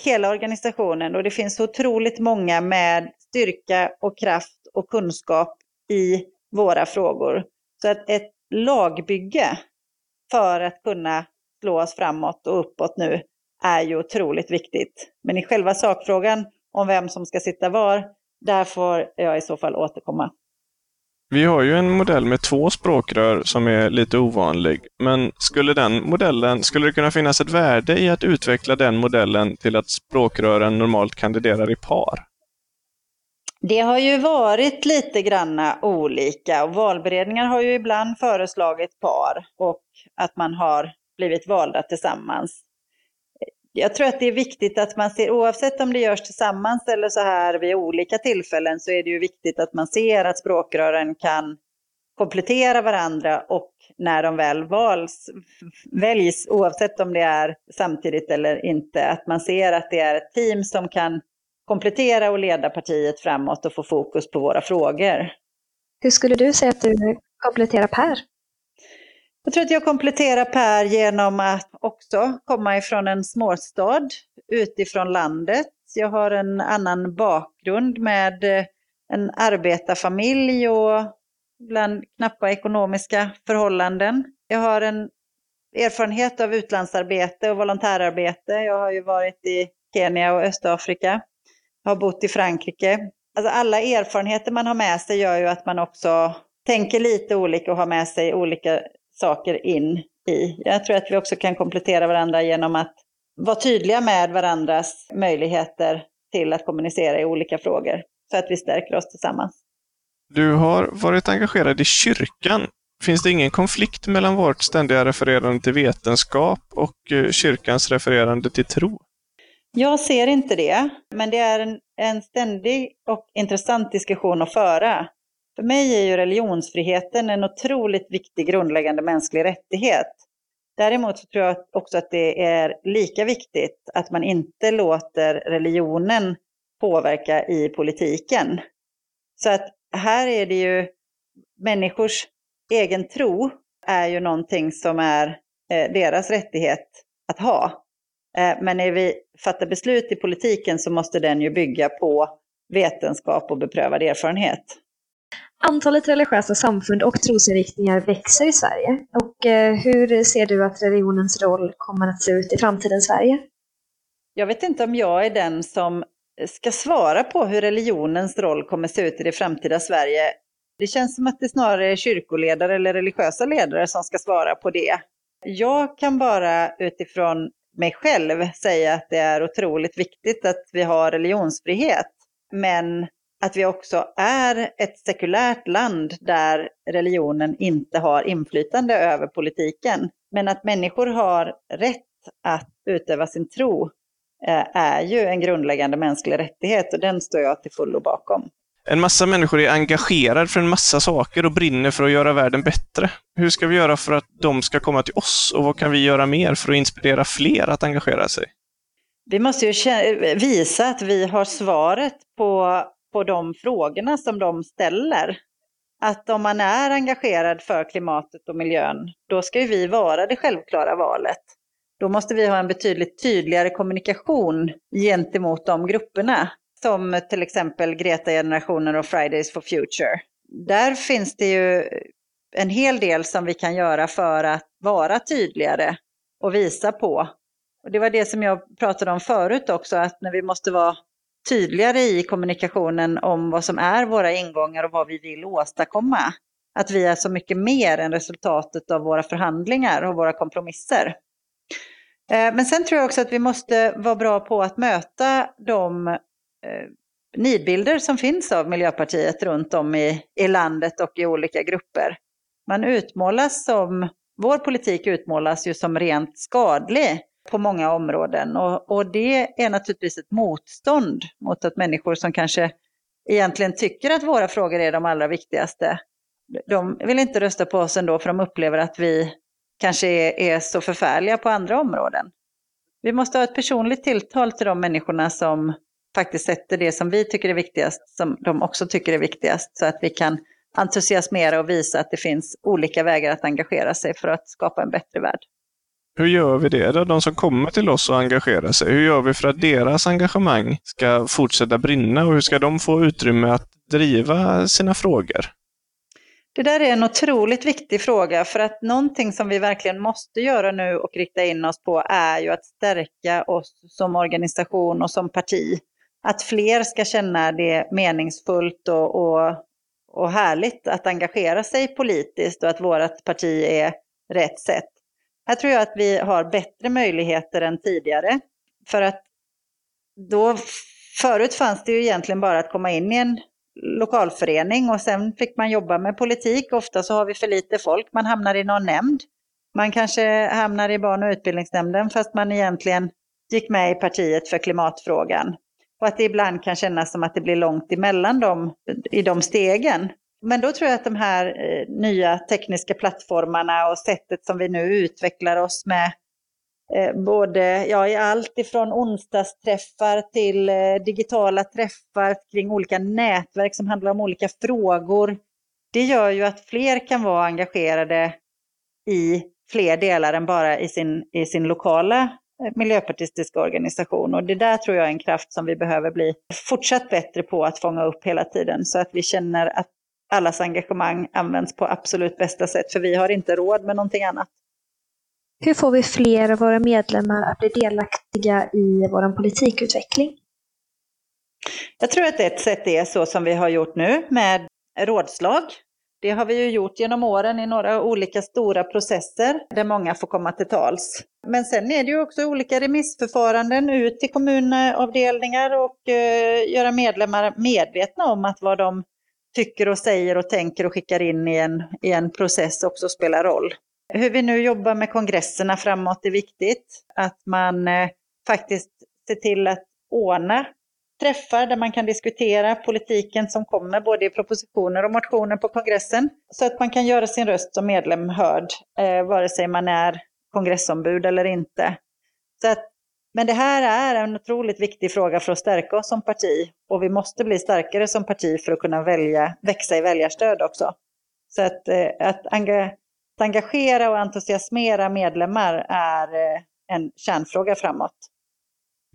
[SPEAKER 2] hela organisationen och det finns otroligt många med styrka och kraft och kunskap i våra frågor. Så att ett lagbygge för att kunna slå oss framåt och uppåt nu är ju otroligt viktigt. Men i själva sakfrågan om vem som ska sitta var, där får jag i så fall återkomma.
[SPEAKER 1] Vi har ju en modell med två språkrör som är lite ovanlig. Men skulle den modellen, skulle det kunna finnas ett värde i att utveckla den modellen till att språkrören normalt kandiderar i par?
[SPEAKER 2] Det har ju varit lite granna olika och valberedningar har ju ibland föreslagit par och att man har blivit valda tillsammans jag tror att det är viktigt att man ser, oavsett om det görs tillsammans eller så här vid olika tillfällen, så är det ju viktigt att man ser att språkrören kan komplettera varandra och när de väl vals, väljs, oavsett om det är samtidigt eller inte, att man ser att det är ett team som kan komplettera och leda partiet framåt och få fokus på våra frågor.
[SPEAKER 3] Hur skulle du säga att du kompletterar Per?
[SPEAKER 2] Jag tror att jag kompletterar Per genom att också komma ifrån en småstad utifrån landet. Jag har en annan bakgrund med eh, en arbetarfamilj och bland knappa ekonomiska förhållanden. Jag har en erfarenhet av utlandsarbete och volontärarbete. Jag har ju varit i Kenya och Östafrika. Jag har bott i Frankrike. Alltså alla erfarenheter man har med sig gör ju att man också tänker lite olika och har med sig olika saker in i. Jag tror att vi också kan komplettera varandra genom att vara tydliga med varandras möjligheter till att kommunicera i olika frågor, så att vi stärker oss tillsammans.
[SPEAKER 1] Du har varit engagerad i kyrkan. Finns det ingen konflikt mellan vårt ständiga refererande till vetenskap och eh, kyrkans refererande till tro?
[SPEAKER 2] Jag ser inte det, men det är en, en ständig och intressant diskussion att föra. För mig är ju religionsfriheten en otroligt viktig grundläggande mänsklig rättighet. Däremot så tror jag också att det är lika viktigt att man inte låter religionen påverka i politiken. Så att här är det ju människors egen tro är ju någonting som är eh, deras rättighet att ha. Eh, men när vi fattar beslut i politiken så måste den ju bygga på vetenskap och beprövad erfarenhet.
[SPEAKER 3] Antalet religiösa samfund och trosinriktningar växer i Sverige. Och eh, hur ser du att religionens roll kommer att se ut i framtidens Sverige?
[SPEAKER 2] Jag vet inte om jag är den som ska svara på hur religionens roll kommer att se ut i det framtida Sverige. Det känns som att det snarare är kyrkoledare eller religiösa ledare som ska svara på det. Jag kan bara utifrån mig själv säga att det är otroligt viktigt att vi har religionsfrihet. Men att vi också är ett sekulärt land där religionen inte har inflytande över politiken. Men att människor har rätt att utöva sin tro eh, är ju en grundläggande mänsklig rättighet och den står jag till fullo bakom.
[SPEAKER 1] En massa människor är engagerade för en massa saker och brinner för att göra världen bättre. Hur ska vi göra för att de ska komma till oss och vad kan vi göra mer för att inspirera fler att engagera sig?
[SPEAKER 2] Vi måste ju visa att vi har svaret på, på de frågorna som de ställer. Att om man är engagerad för klimatet och miljön, då ska ju vi vara det självklara valet. Då måste vi ha en betydligt tydligare kommunikation gentemot de grupperna som till exempel Greta-generationen och Fridays for Future. Där finns det ju en hel del som vi kan göra för att vara tydligare och visa på. Och det var det som jag pratade om förut också, att när vi måste vara tydligare i kommunikationen om vad som är våra ingångar och vad vi vill åstadkomma. Att vi är så mycket mer än resultatet av våra förhandlingar och våra kompromisser. Eh, men sen tror jag också att vi måste vara bra på att möta de eh, nidbilder som finns av Miljöpartiet runt om i, i landet och i olika grupper. Man utmålas som, vår politik utmålas ju som rent skadlig på många områden och, och det är naturligtvis ett motstånd mot att människor som kanske egentligen tycker att våra frågor är de allra viktigaste, de vill inte rösta på oss ändå för de upplever att vi kanske är, är så förfärliga på andra områden. Vi måste ha ett personligt tilltal till de människorna som faktiskt sätter det som vi tycker är viktigast, som de också tycker är viktigast, så att vi kan entusiasmera och visa att det finns olika vägar att engagera sig för att skapa en bättre värld.
[SPEAKER 1] Hur gör vi det då? De som kommer till oss och engagerar sig, hur gör vi för att deras engagemang ska fortsätta brinna och hur ska de få utrymme att driva sina frågor?
[SPEAKER 2] Det där är en otroligt viktig fråga för att någonting som vi verkligen måste göra nu och rikta in oss på är ju att stärka oss som organisation och som parti att fler ska känna det meningsfullt och, och, och härligt att engagera sig politiskt och att vårt parti är rätt sätt. Här tror jag att vi har bättre möjligheter än tidigare. För att då, förut fanns det ju egentligen bara att komma in i en lokalförening och sen fick man jobba med politik. Ofta så har vi för lite folk, man hamnar i någon nämnd. Man kanske hamnar i barn och utbildningsnämnden fast man egentligen gick med i partiet för klimatfrågan. Och att det ibland kan kännas som att det blir långt emellan dem i de stegen. Men då tror jag att de här eh, nya tekniska plattformarna och sättet som vi nu utvecklar oss med, eh, både ja, i allt ifrån onsdagsträffar till eh, digitala träffar kring olika nätverk som handlar om olika frågor. Det gör ju att fler kan vara engagerade i fler delar än bara i sin, i sin lokala eh, miljöpartistiska organisation. Och det där tror jag är en kraft som vi behöver bli fortsatt bättre på att fånga upp hela tiden så att vi känner att allas engagemang används på absolut bästa sätt, för vi har inte råd med någonting annat.
[SPEAKER 3] Hur får vi fler av våra medlemmar att bli delaktiga i vår politikutveckling?
[SPEAKER 2] Jag tror att ett sätt är så som vi har gjort nu med rådslag det har vi ju gjort genom åren i några olika stora processer där många får komma till tals. Men sen är det ju också olika remissförfaranden ut till kommunavdelningar och eh, göra medlemmar medvetna om att vad de tycker och säger och tänker och skickar in i en, i en process också spelar roll. Hur vi nu jobbar med kongresserna framåt är viktigt. Att man eh, faktiskt ser till att ordna träffar där man kan diskutera politiken som kommer både i propositioner och motioner på kongressen. Så att man kan göra sin röst som medlem hörd, eh, vare sig man är kongressombud eller inte. Så att, men det här är en otroligt viktig fråga för att stärka oss som parti. Och vi måste bli starkare som parti för att kunna välja, växa i väljarstöd också. Så att, eh, att, engagera och entusiasmera medlemmar är eh, en kärnfråga framåt.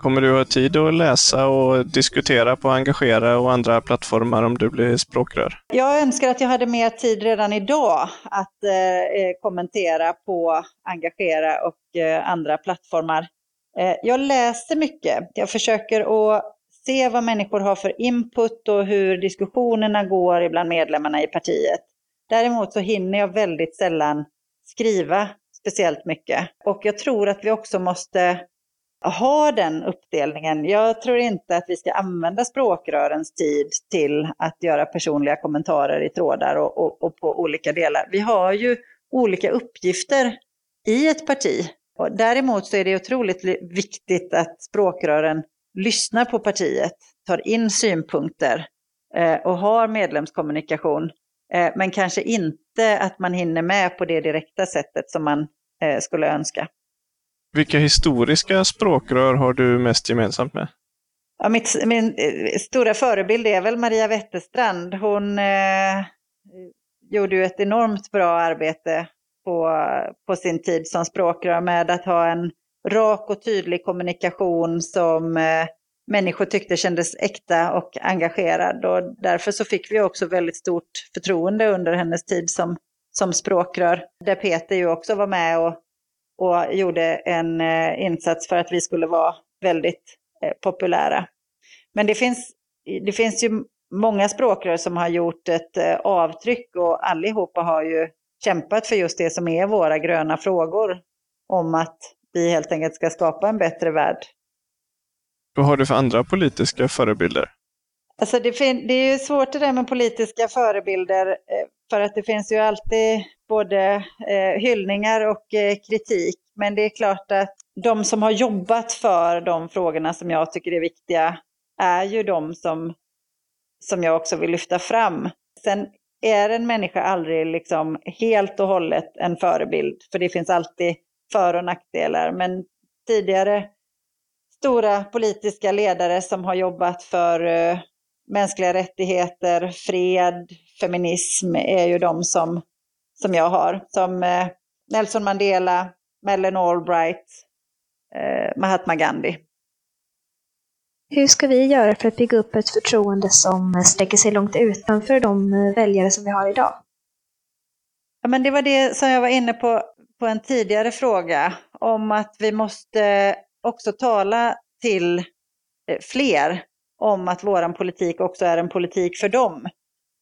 [SPEAKER 1] Kommer du ha tid att läsa och diskutera på Engagera och andra plattformar om du blir språkrör?
[SPEAKER 2] Jag önskar att jag hade mer tid redan idag att eh, eh kommentera på Engagera och eh, andra plattformar. Eh, jag läser mycket. Jag försöker att se vad människor har för input och hur diskussionerna går bland medlemmarna i partiet. Däremot så hinner jag väldigt sällan skriva speciellt mycket. Och jag tror att vi också måste ha den uppdelningen. Jag tror inte att vi ska använda språkrörens tid till att göra personliga kommentarer i trådar och, och, och på olika delar. Vi har ju olika uppgifter i ett parti. Och däremot så är det otroligt viktigt att språkrören lyssnar på partiet, tar in synpunkter eh, och har medlemskommunikation. Eh, men kanske inte att man hinner med på det direkta sättet som man eh, skulle önska.
[SPEAKER 1] Vilka historiska språkrör har du mest gemensamt med?
[SPEAKER 2] Ja, mitt, min eh, stora förebild är väl Maria Wetterstrand. Hon eh, gjorde ju ett enormt bra arbete på, på sin tid som språkrör med att ha en rak och tydlig kommunikation som eh, människor tyckte kändes äkta och engagerad. Och därför så fick vi också väldigt stort förtroende under hennes tid som, som språkrör. Där Peter ju också var med och och gjorde en eh, insats för att vi skulle vara väldigt eh, populära. Men det finns, det finns ju många språkrör som har gjort ett eh, avtryck och allihopa har ju kämpat för just det som är våra gröna frågor. Om att vi helt enkelt ska skapa en bättre värld.
[SPEAKER 1] Vad har du för andra politiska förebilder?
[SPEAKER 2] Alltså det, det, är ju svårt det där med politiska förebilder för att det finns ju alltid både eh, hyllningar och eh, kritik. Men det är klart att de som har jobbat för de frågorna som jag tycker är viktiga är ju de som, som jag också vill lyfta fram. Sen är en människa aldrig liksom helt och hållet en förebild, för det finns alltid för och nackdelar. Men tidigare stora politiska ledare som har jobbat för uh, mänskliga rättigheter, fred, feminism är ju de som som jag har. Som eh, Nelson Mandela, Madeleine Albright, eh, Mahatma Gandhi.
[SPEAKER 3] Hur ska vi göra för att bygga upp ett förtroende som sträcker sig långt utanför de eh, väljare som vi har idag?
[SPEAKER 2] Ja, men det var det som jag var inne på på en tidigare fråga om att vi måste också tala till eh, fler om att vår politik också är en politik för dem.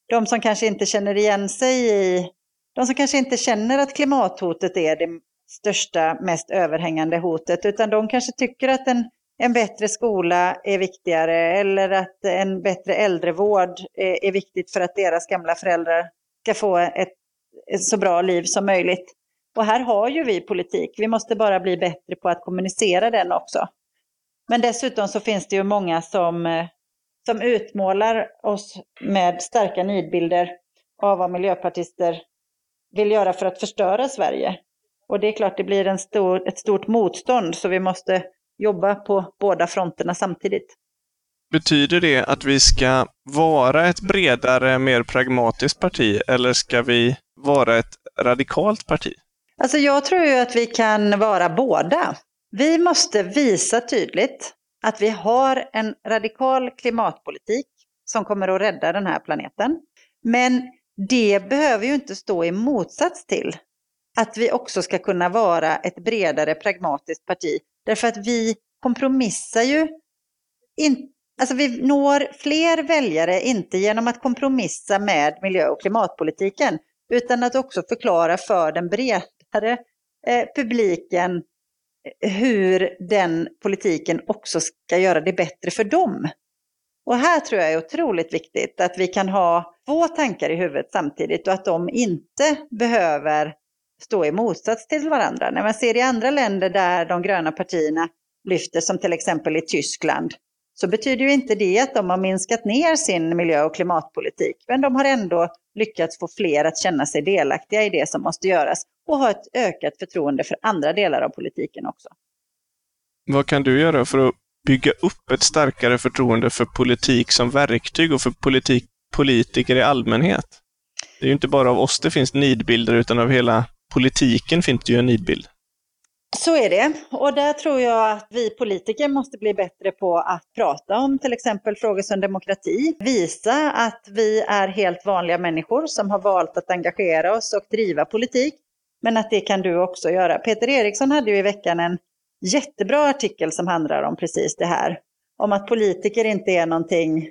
[SPEAKER 2] De som kanske inte känner igen sig i de som kanske inte känner att klimathotet är det största, mest överhängande hotet, utan de kanske tycker att en, en bättre skola är viktigare eller att en bättre äldrevård är, är viktigt för att deras gamla föräldrar ska få ett, ett så bra liv som möjligt. Och här har ju vi politik, vi måste bara bli bättre på att kommunicera den också. Men dessutom så finns det ju många som, eh, som utmålar oss med starka nidbilder av vad miljöpartister vill göra för att förstöra Sverige. Och det är klart det blir en stor, ett stort motstånd så vi måste jobba på båda fronterna samtidigt.
[SPEAKER 1] Betyder det att vi ska vara ett bredare, mer pragmatiskt parti eller ska vi vara ett radikalt parti?
[SPEAKER 2] Alltså jag tror ju att vi kan vara båda. Vi måste visa tydligt att vi har en radikal klimatpolitik som kommer att rädda den här planeten. Men det behöver ju inte stå i motsats till att vi också ska kunna vara ett bredare pragmatiskt parti. Därför att vi kompromissar ju in, alltså vi når fler väljare inte genom att kompromissa med miljö och klimatpolitiken utan att också förklara för den bredare eh, publiken eh, hur den politiken också ska göra det bättre för dem. Och här tror jag är otroligt viktigt att vi kan ha två tankar i huvudet samtidigt och att de inte behöver stå i motsats till varandra. När man ser i andra länder där de gröna partierna lyfter, som till exempel i Tyskland, så betyder ju inte det att de har minskat ner sin miljö och klimatpolitik. Men de har ändå lyckats få fler att känna sig delaktiga i det som måste göras och ha ett ökat förtroende för andra delar av politiken också.
[SPEAKER 1] Vad kan du göra för att bygga upp ett starkare förtroende för politik som verktyg och för politik, politiker i allmänhet? Det är ju inte bara av oss det finns nidbilder, utan av hela politiken finns det ju en nidbild.
[SPEAKER 2] Så är det. Och där tror jag att vi politiker måste bli bättre på att prata om till exempel frågor som demokrati. Visa att vi är helt vanliga människor som har valt att engagera oss och driva politik. Men att det kan du också göra. Peter Eriksson hade ju i veckan en jättebra artikel som handlar om precis det här. Om att politiker inte är någonting,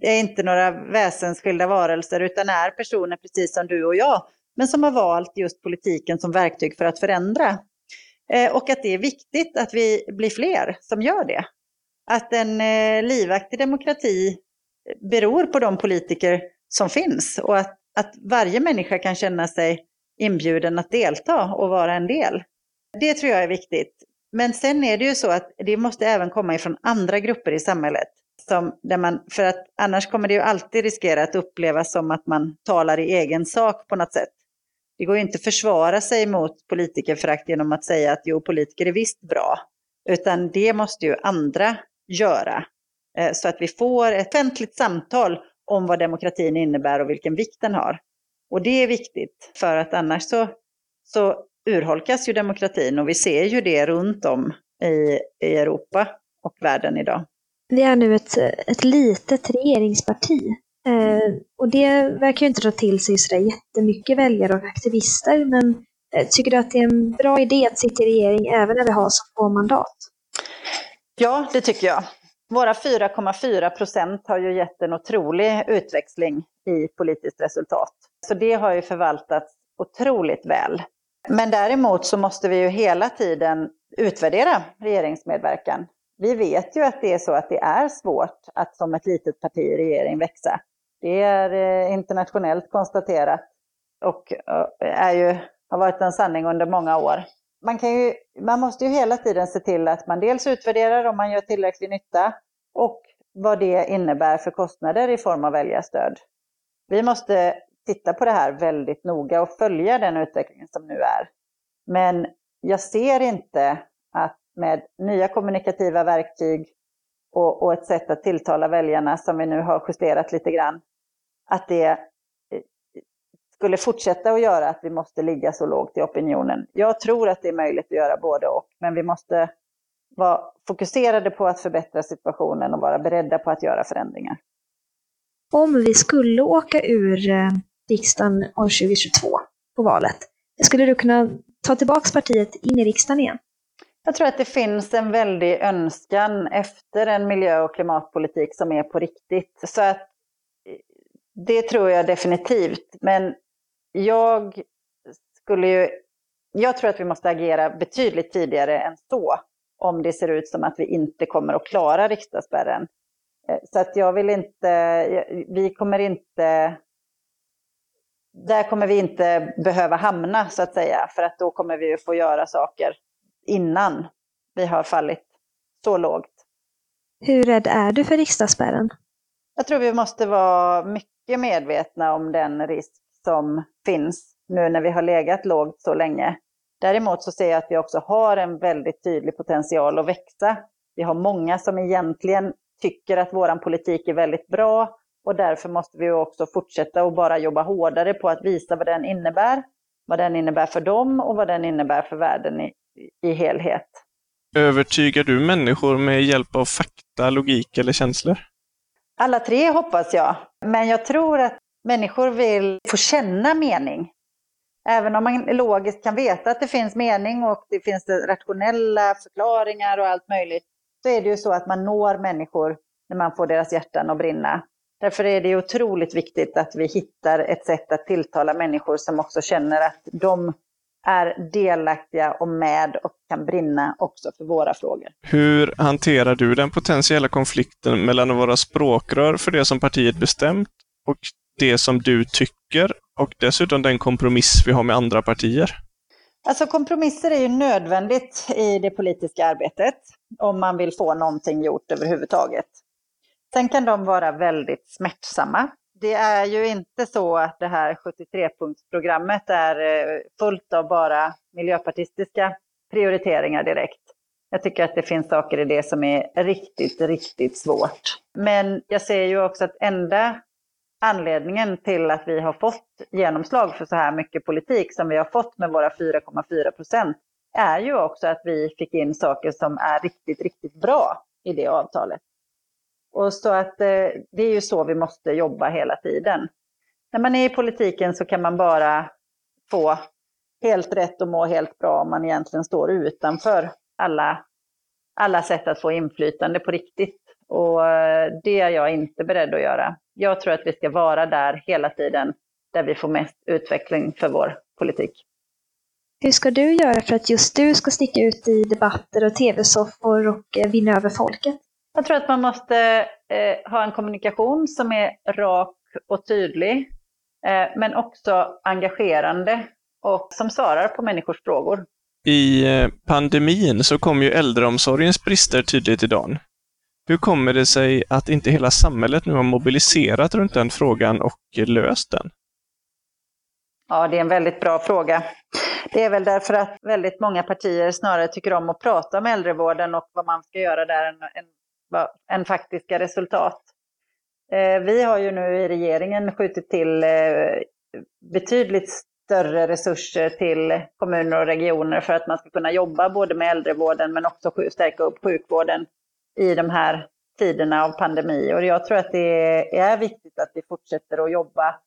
[SPEAKER 2] är inte några väsensskilda varelser utan är personer precis som du och jag. Men som har valt just politiken som verktyg för att förändra. Eh, och att det är viktigt att vi blir fler som gör det. Att en eh, livaktig demokrati beror på de politiker som finns och att, att varje människa kan känna sig inbjuden att delta och vara en del. Det tror jag är viktigt. Men sen är det ju så att det måste även komma ifrån andra grupper i samhället. Som där man, för att annars kommer det ju alltid riskera att upplevas som att man talar i egen sak på något sätt. Det går ju inte att försvara sig mot politikerförakt genom att säga att jo, politiker är visst bra. Utan det måste ju andra göra. Eh, så att vi får ett offentligt samtal om vad demokratin innebär och vilken vikt den har. Och det är viktigt, för att annars så, så urholkas ju demokratin och vi ser ju det runt om i, i Europa och världen idag.
[SPEAKER 3] Vi är nu ett, ett litet regeringsparti Eh, och det verkar ju inte dra till sig sådär jättemycket väljare och aktivister, men eh, tycker du att det är en bra idé att sitta i regering även när vi har så få mandat?
[SPEAKER 2] Ja, det tycker jag. Våra 4,4 procent har ju gett en otrolig utväxling i politiskt resultat. Så det har ju förvaltats otroligt väl. Men däremot så måste vi ju hela tiden utvärdera regeringsmedverkan. Vi vet ju att det är så att det är svårt att som ett litet parti i regering växa. Det är eh, internationellt konstaterat och eh, är ju, har varit en sanning under många år. Man, kan ju, man måste ju hela tiden se till att man dels utvärderar om man gör tillräcklig nytta och vad det innebär för kostnader i form av väljarstöd. Vi måste titta på det här väldigt noga och följa den utvecklingen som nu är. Men jag ser inte att med nya kommunikativa verktyg och, och, ett sätt att tilltala väljarna som vi nu har justerat lite grann, att det eh, skulle fortsätta att göra att vi måste ligga så lågt i opinionen. Jag tror att det är möjligt att göra både och, men vi måste vara fokuserade på att förbättra situationen och vara beredda på att göra förändringar.
[SPEAKER 3] Om vi skulle åka ur eh, riksdagen år 2022 på valet, skulle du kunna ta tillbaka partiet in i riksdagen igen?
[SPEAKER 2] Jag tror att det finns en väldig önskan efter en miljö och klimatpolitik som är på riktigt. Så att det tror jag definitivt. Men jag skulle ju... Jag tror att vi måste agera betydligt tidigare än så om det ser ut som att vi inte kommer att klara riksdagsspärren. Eh, så att jag vill inte... Vi kommer inte... Där kommer vi inte behöva hamna så att säga, för att då kommer vi få göra saker innan vi har fallit så lågt.
[SPEAKER 3] Hur rädd är du för riksdagsspärren?
[SPEAKER 2] Jag tror vi måste vara mycket medvetna om den risk som finns nu när vi har legat lågt så länge. Däremot så ser jag att vi också har en väldigt tydlig potential att växa. Vi har många som egentligen tycker att vår politik är väldigt bra och därför måste vi också fortsätta och bara jobba hårdare på att visa vad den innebär, vad den innebär för dem och vad den innebär för världen i, i helhet.
[SPEAKER 1] Övertygar du människor med hjälp av fakta, logik eller känslor?
[SPEAKER 2] Alla tre hoppas jag. Men jag tror att människor vill få känna mening. Även om man logiskt kan veta att det finns mening och det finns rationella förklaringar och allt möjligt, så är det ju så att man når människor när man får deras hjärtan att brinna. Därför är det otroligt viktigt att vi hittar ett sätt att tilltala människor som också känner att de är delaktiga och med och kan brinna också för våra frågor.
[SPEAKER 1] Hur hanterar du den potentiella konflikten mellan att vara språkrör för det som partiet bestämt och det som du tycker och dessutom den kompromiss vi har med andra partier?
[SPEAKER 2] Alltså kompromisser är ju nödvändigt i det politiska arbetet. om man vill få någonting gjort överhuvudtaget. Sen kan de vara väldigt smärtsamma. Det är ju inte så att det här 73-punktsprogrammet är eh, fullt av bara miljöpartistiska prioriteringar direkt. Jag tycker att det finns saker i det som är riktigt, riktigt svårt. Men jag ser ju också att enda anledningen till att vi har fått genomslag för så här mycket politik som vi har fått med våra 4,4 procent är ju också att vi fick in saker som är riktigt, riktigt bra i det avtalet. Och så att eh, det är ju så vi måste jobba hela tiden. När man är i politiken så kan man bara få helt rätt och må helt bra om man egentligen står utanför alla, alla sätt att få inflytande på riktigt. Och eh, det är jag inte beredd att göra. Jag tror att vi ska vara där hela tiden, där vi får mest utveckling för vår politik.
[SPEAKER 3] Hur ska du göra för att just du ska sticka ut i debatter och tv-soffor och eh, vinna över folket?
[SPEAKER 2] Jag tror att man måste eh, ha en kommunikation som är rak och tydlig, eh, men också engagerande och som svarar på människors frågor.
[SPEAKER 1] I eh, pandemin så kom ju äldreomsorgens brister tydligt i dagen. Hur kommer det sig att inte hela samhället nu har mobiliserat runt den frågan och löst den?
[SPEAKER 2] Ja, det är en väldigt bra fråga. Det är väl därför att väldigt många partier snarare tycker om att prata om äldrevården och vad man ska göra där än, än, faktiska resultat. Eh, vi har ju nu i regeringen skjutit till eh, betydligt större resurser till kommuner och regioner för att man ska kunna jobba både med äldrevården men också stärka upp sjukvården i de här tiderna av pandemi. Och jag tror att det är viktigt att vi fortsätter att jobba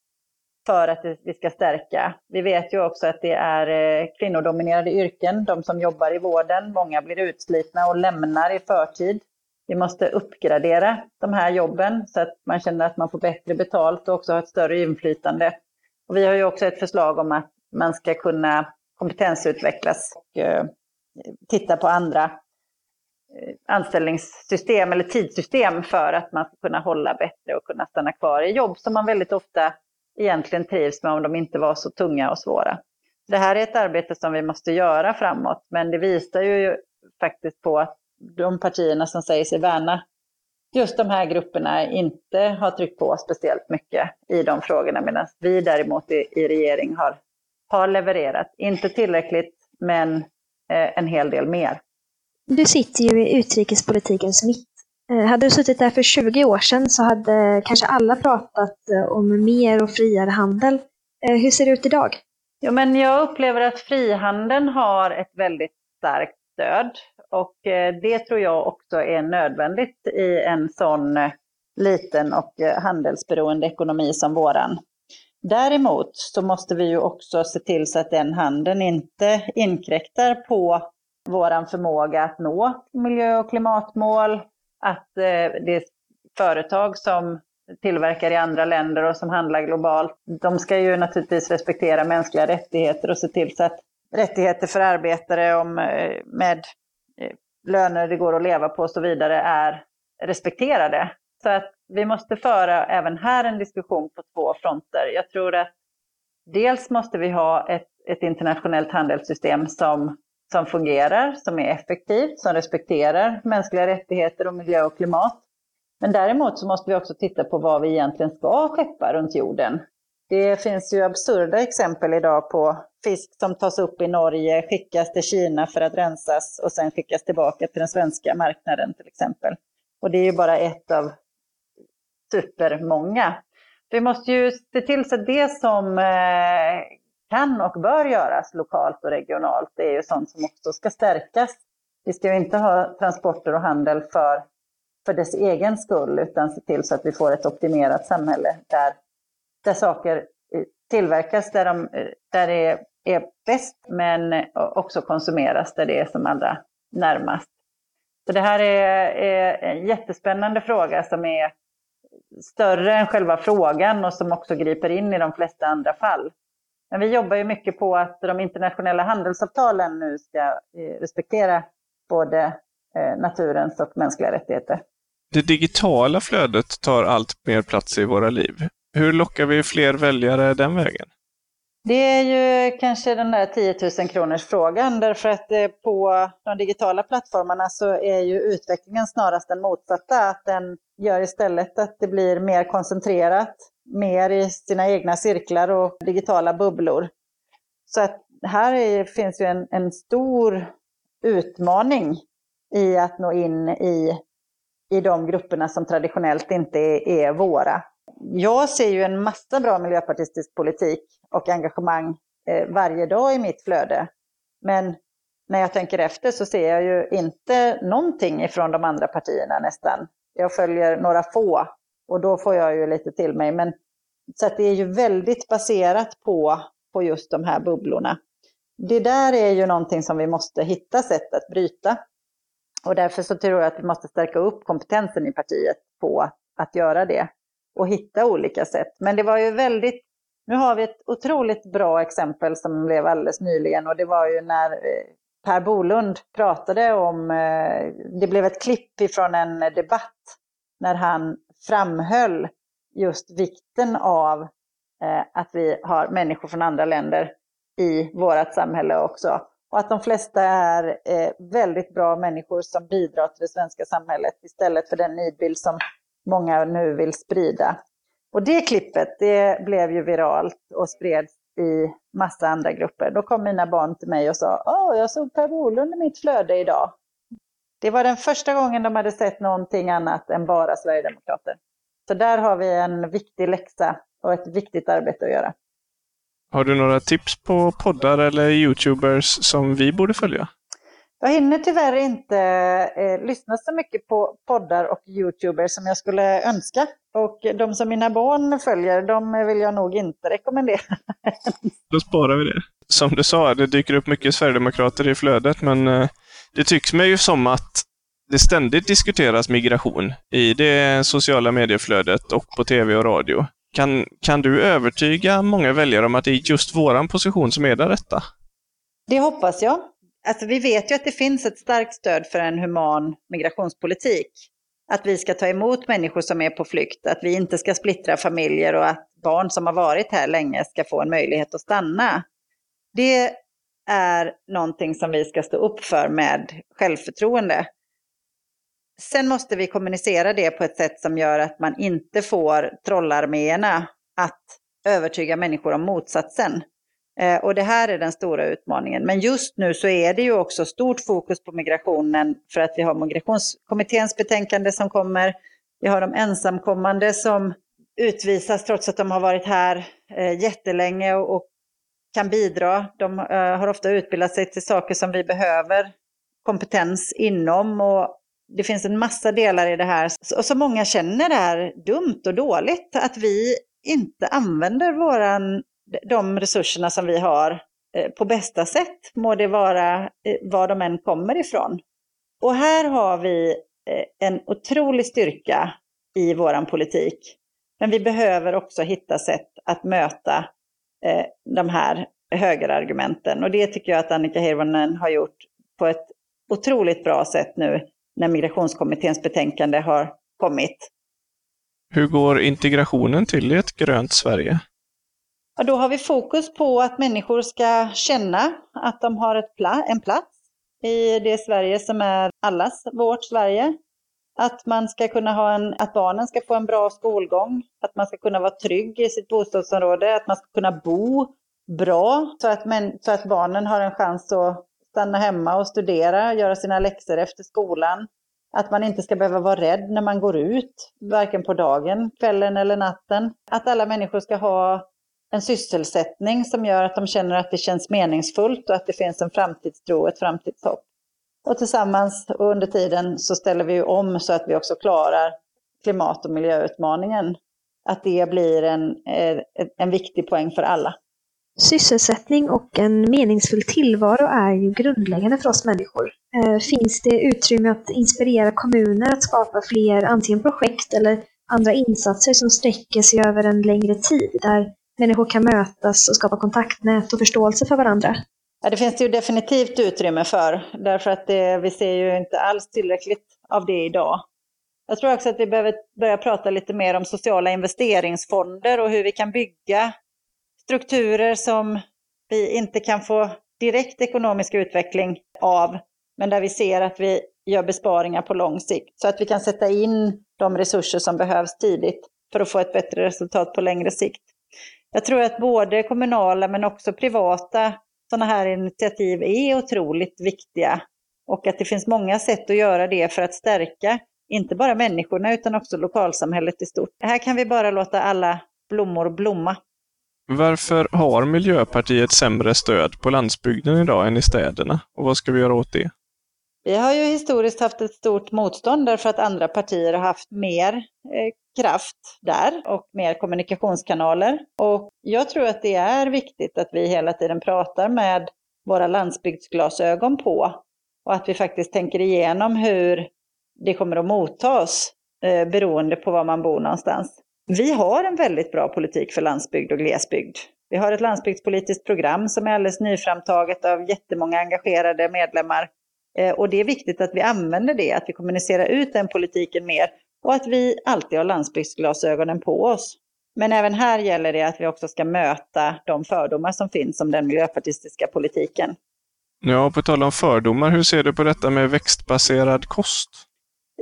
[SPEAKER 2] för att vi ska stärka. Vi vet ju också att det är eh, kvinnodominerade yrken, de som jobbar i vården. Många blir utslitna och lämnar i förtid. Vi måste uppgradera de här jobben så att man känner att man får bättre betalt och också har ett större inflytande. Och vi har ju också ett förslag om att man ska kunna kompetensutvecklas och eh, titta på andra eh, anställningssystem eller tidssystem för att man ska kunna hålla bättre och kunna stanna kvar i jobb som man väldigt ofta egentligen trivs med om de inte var så tunga och svåra. Det här är ett arbete som vi måste göra framåt, men det visar ju faktiskt på att de partierna som säger sig värna just de här grupperna inte har tryckt på speciellt mycket i de frågorna, medan vi däremot i, i regering har, har levererat. Inte tillräckligt, men eh, en hel del mer.
[SPEAKER 3] Du sitter ju i utrikespolitikens mitt. Eh, hade du suttit där för 20 år sedan så hade kanske alla pratat eh, om mer och friare handel. Eh, hur ser det ut idag?
[SPEAKER 2] Jo, men jag upplever att frihandeln har ett väldigt starkt stöd och eh, det tror jag också är nödvändigt i en sån eh, liten och eh, handelsberoende ekonomi som våran. Däremot så måste vi ju också se till så att den handeln inte inkräktar på våran förmåga att nå miljö och klimatmål, att det är företag som tillverkar i andra länder och som handlar globalt, de ska ju naturligtvis respektera mänskliga rättigheter och se till så att rättigheter för arbetare om, med Eh, löner det går att leva på och så vidare är respekterade. Så att vi måste föra även här en diskussion på två fronter. Jag tror att dels måste vi ha ett, ett internationellt handelssystem som som fungerar, som är effektivt, som respekterar mänskliga rättigheter och miljö och klimat. Men däremot så måste vi också titta på vad vi egentligen ska skeppa runt jorden. Det finns ju absurda exempel idag på fisk som tas upp i Norge, skickas till Kina för att rensas och sen skickas tillbaka till den svenska marknaden till exempel. Och det är ju bara ett av supermånga. Vi måste ju se till så att det som eh, kan och bör göras lokalt och regionalt, det är ju sånt som också ska stärkas. Vi ska ju inte ha transporter och handel för, för dess egen skull, utan se till så att vi får ett optimerat samhälle där, där saker eh, tillverkas där, de, eh, där det är, bäst, men också konsumeras där det är som allra närmast. Så det här är, är en jättespännande fråga som är större än själva frågan och som också griper in i de flesta andra fall. Men vi jobbar ju mycket på att de internationella handelsavtalen nu ska eh, respektera både eh, naturens och mänskliga rättigheter.
[SPEAKER 1] Det digitala flödet tar allt mer plats i våra liv. Hur lockar vi fler väljare den vägen?
[SPEAKER 2] Det är ju kanske den där 10 000 kronors frågan därför att eh, på de digitala plattformarna så är ju utvecklingen snarast den motsatta. Att den gör istället att det blir mer koncentrerat, mer i sina egna cirklar och digitala bubblor. Så att här är, finns ju en, en stor utmaning i att nå in i, i de grupperna som traditionellt inte är, är våra. Jag ser ju en massa bra miljöpartistisk politik och engagemang eh, varje dag i mitt flöde. Men när jag tänker efter så ser jag ju inte någonting ifrån de andra partierna nästan. Jag följer några få och då får jag ju lite till mig. Men, så att det är ju väldigt baserat på, på just de här bubblorna. Det där är ju någonting som vi måste hitta sätt att bryta. Och därför så tror jag att vi måste stärka upp kompetensen i partiet på att göra det och hitta olika sätt. Men det var ju väldigt, nu har vi ett otroligt bra exempel som blev alldeles nyligen och det var ju när eh, Per Bolund pratade om, eh, det blev ett klipp ifrån en debatt när han framhöll just vikten av eh, att vi har människor från andra länder i vårt samhälle också. Och att de flesta är väldigt bra människor som bidrar till det svenska samhället istället för den nidbild som många nu vill sprida. Och det klippet, det blev ju viralt och spreds i massa andra grupper. Då kom mina barn till mig och sa, åh, jag såg Per Bolund i mitt flöde idag. Det var den första gången de hade sett någonting annat än bara Sverigedemokrater. Så där har vi en viktig läxa och ett viktigt arbete att göra.
[SPEAKER 1] Har du några tips på poddar eller YouTubers som vi borde följa?
[SPEAKER 2] Jag hinner tyvärr inte eh, lyssna så mycket på poddar och YouTubers som jag skulle önska. Och de som mina barn följer, de vill jag nog inte rekommendera.
[SPEAKER 1] Då sparar vi det. Som du sa, det dyker upp mycket Sverigedemokrater i flödet, men eh, det tycks mig ju som att det ständigt diskuteras migration i det sociala medieflödet och på tv och radio. Kan, kan du övertyga många väljare om att det är just våran position som är den rätta?
[SPEAKER 2] Det hoppas jag. Alltså, vi vet ju att det finns ett starkt stöd för en human migrationspolitik. Att vi ska ta emot människor som är på flykt, att vi inte ska splittra familjer och att barn som har varit här länge ska få en möjlighet att stanna. Det är någonting som vi ska stå upp för med självförtroende. Sen måste vi kommunicera det på ett sätt som gör att man inte får trollarméerna att övertyga människor om motsatsen. Eh, och det här är den stora utmaningen. Men just nu så är det ju också stort fokus på migrationen för att vi har migrationskommitténs betänkande som kommer. Vi har de ensamkommande som utvisas trots att de har varit här eh, jättelänge och kan bidra. De eh, har ofta utbildat sig till saker som vi behöver kompetens inom. Och det finns en massa delar i det här. Och så många känner det här dumt och dåligt. Att vi inte använder våran de resurserna som vi har eh, på bästa sätt, må det vara eh, var de än kommer ifrån. Och här har vi eh, en otrolig styrka i vår politik. Men vi behöver också hitta sätt att möta de här högerargumenten. Och det tycker jag att Annika Hirvonen har gjort på ett otroligt bra sätt nu när migrationskommitténs betänkande har kommit.
[SPEAKER 1] Hur går integrationen till i ett grönt Sverige?
[SPEAKER 2] Ja, då har vi fokus på att människor ska känna att de har ett pla en plats i det Sverige som är allas vårt Sverige. Att man ska kunna ha en, att barnen ska få en bra skolgång, att man ska kunna vara trygg i sitt bostadsområde, att man ska kunna bo bra så att, men, så att barnen har en chans att stanna hemma och studera, göra sina läxor efter skolan. Att man inte ska behöva vara rädd när man går ut, varken på dagen, kvällen eller natten. Att alla människor ska ha en sysselsättning som gör att de känner att det känns meningsfullt och att det finns en framtidstro och ett framtidshopp. Och tillsammans och under tiden så ställer vi om så att vi också klarar klimat och miljöutmaningen. Att det blir en, eh, en viktig poäng för alla.
[SPEAKER 3] Sysselsättning och en meningsfull tillvaro är ju grundläggande för oss människor. Eh, finns det utrymme att inspirera kommuner att skapa fler antingen projekt eller andra insatser som sträcker sig över en längre tid, där människor kan mötas och skapa kontaktnät och förståelse för varandra?
[SPEAKER 2] Ja, det finns det ju definitivt utrymme för, därför att det, vi ser ju inte alls tillräckligt av det idag. Jag tror också att vi behöver börja prata lite mer om sociala investeringsfonder och hur vi kan bygga strukturer som vi inte kan få direkt ekonomisk utveckling av, men där vi ser att vi gör besparingar på lång sikt. Så att vi kan sätta in de resurser som behövs tidigt för att få ett bättre resultat på längre sikt. Jag tror att både kommunala men också privata sådana här initiativ är otroligt viktiga och att det finns många sätt att göra det för att stärka inte bara människorna utan också lokalsamhället i stort. Här kan vi bara låta alla blommor blomma.
[SPEAKER 1] Varför har Miljöpartiet sämre stöd på landsbygden idag än i städerna? Och vad ska vi göra åt det?
[SPEAKER 2] Vi har ju historiskt haft ett stort motstånd därför att andra partier har haft mer eh, kraft där och mer kommunikationskanaler. Och jag tror att det är viktigt att vi hela tiden pratar med våra landsbygdsglasögon på och att vi faktiskt tänker igenom hur det kommer att mottas eh, beroende på var man bor någonstans. Vi har en väldigt bra politik för landsbygd och glesbygd. Vi har ett landsbygdspolitiskt program som är alldeles nyframtaget av jättemånga engagerade medlemmar. Eh, och det är viktigt att vi använder det, att vi kommunicerar ut den politiken mer och att vi alltid har landsbygdsglasögonen på oss. Men även här gäller det att vi också ska möta de fördomar som finns om den miljöpartistiska politiken.
[SPEAKER 1] Ja, på tal om fördomar, hur ser du på detta med växtbaserad kost?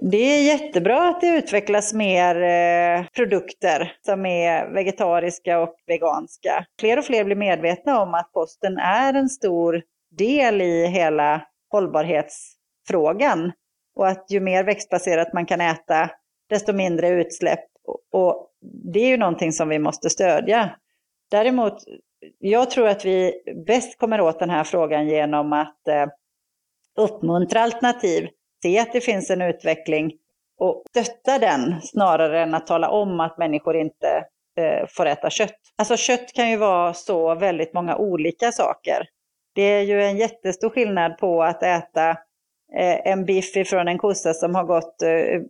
[SPEAKER 2] Det är jättebra att det utvecklas mer eh, produkter som är vegetariska och veganska. Fler och fler blir medvetna om att kosten är en stor del i hela hållbarhetsfrågan. Och att ju mer växtbaserat man kan äta, desto mindre utsläpp. Och det är ju någonting som vi måste stödja. Däremot, jag tror att vi bäst kommer åt den här frågan genom att eh, uppmuntra alternativ se att det finns en utveckling och stötta den snarare än att tala om att människor inte eh, får äta kött. Alltså kött kan ju vara så väldigt många olika saker. Det är ju en jättestor skillnad på att äta eh, en biff ifrån en kossa som har gått eh,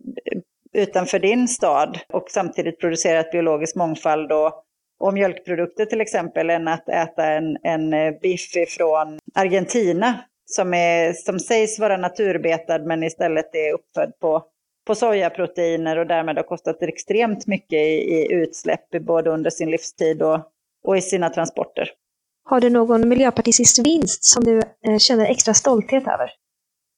[SPEAKER 2] utanför din stad och samtidigt producerat biologisk mångfald och, och mjölkprodukter till exempel, än att äta en, en eh, biff ifrån Argentina som, är, som sägs vara naturbetad men istället är uppfödd på, på sojaproteiner och därmed har kostat extremt mycket i, i utsläpp både under sin livstid och, och i sina transporter.
[SPEAKER 3] Har du någon miljöpartistisk vinst som du eh, känner extra stolthet över?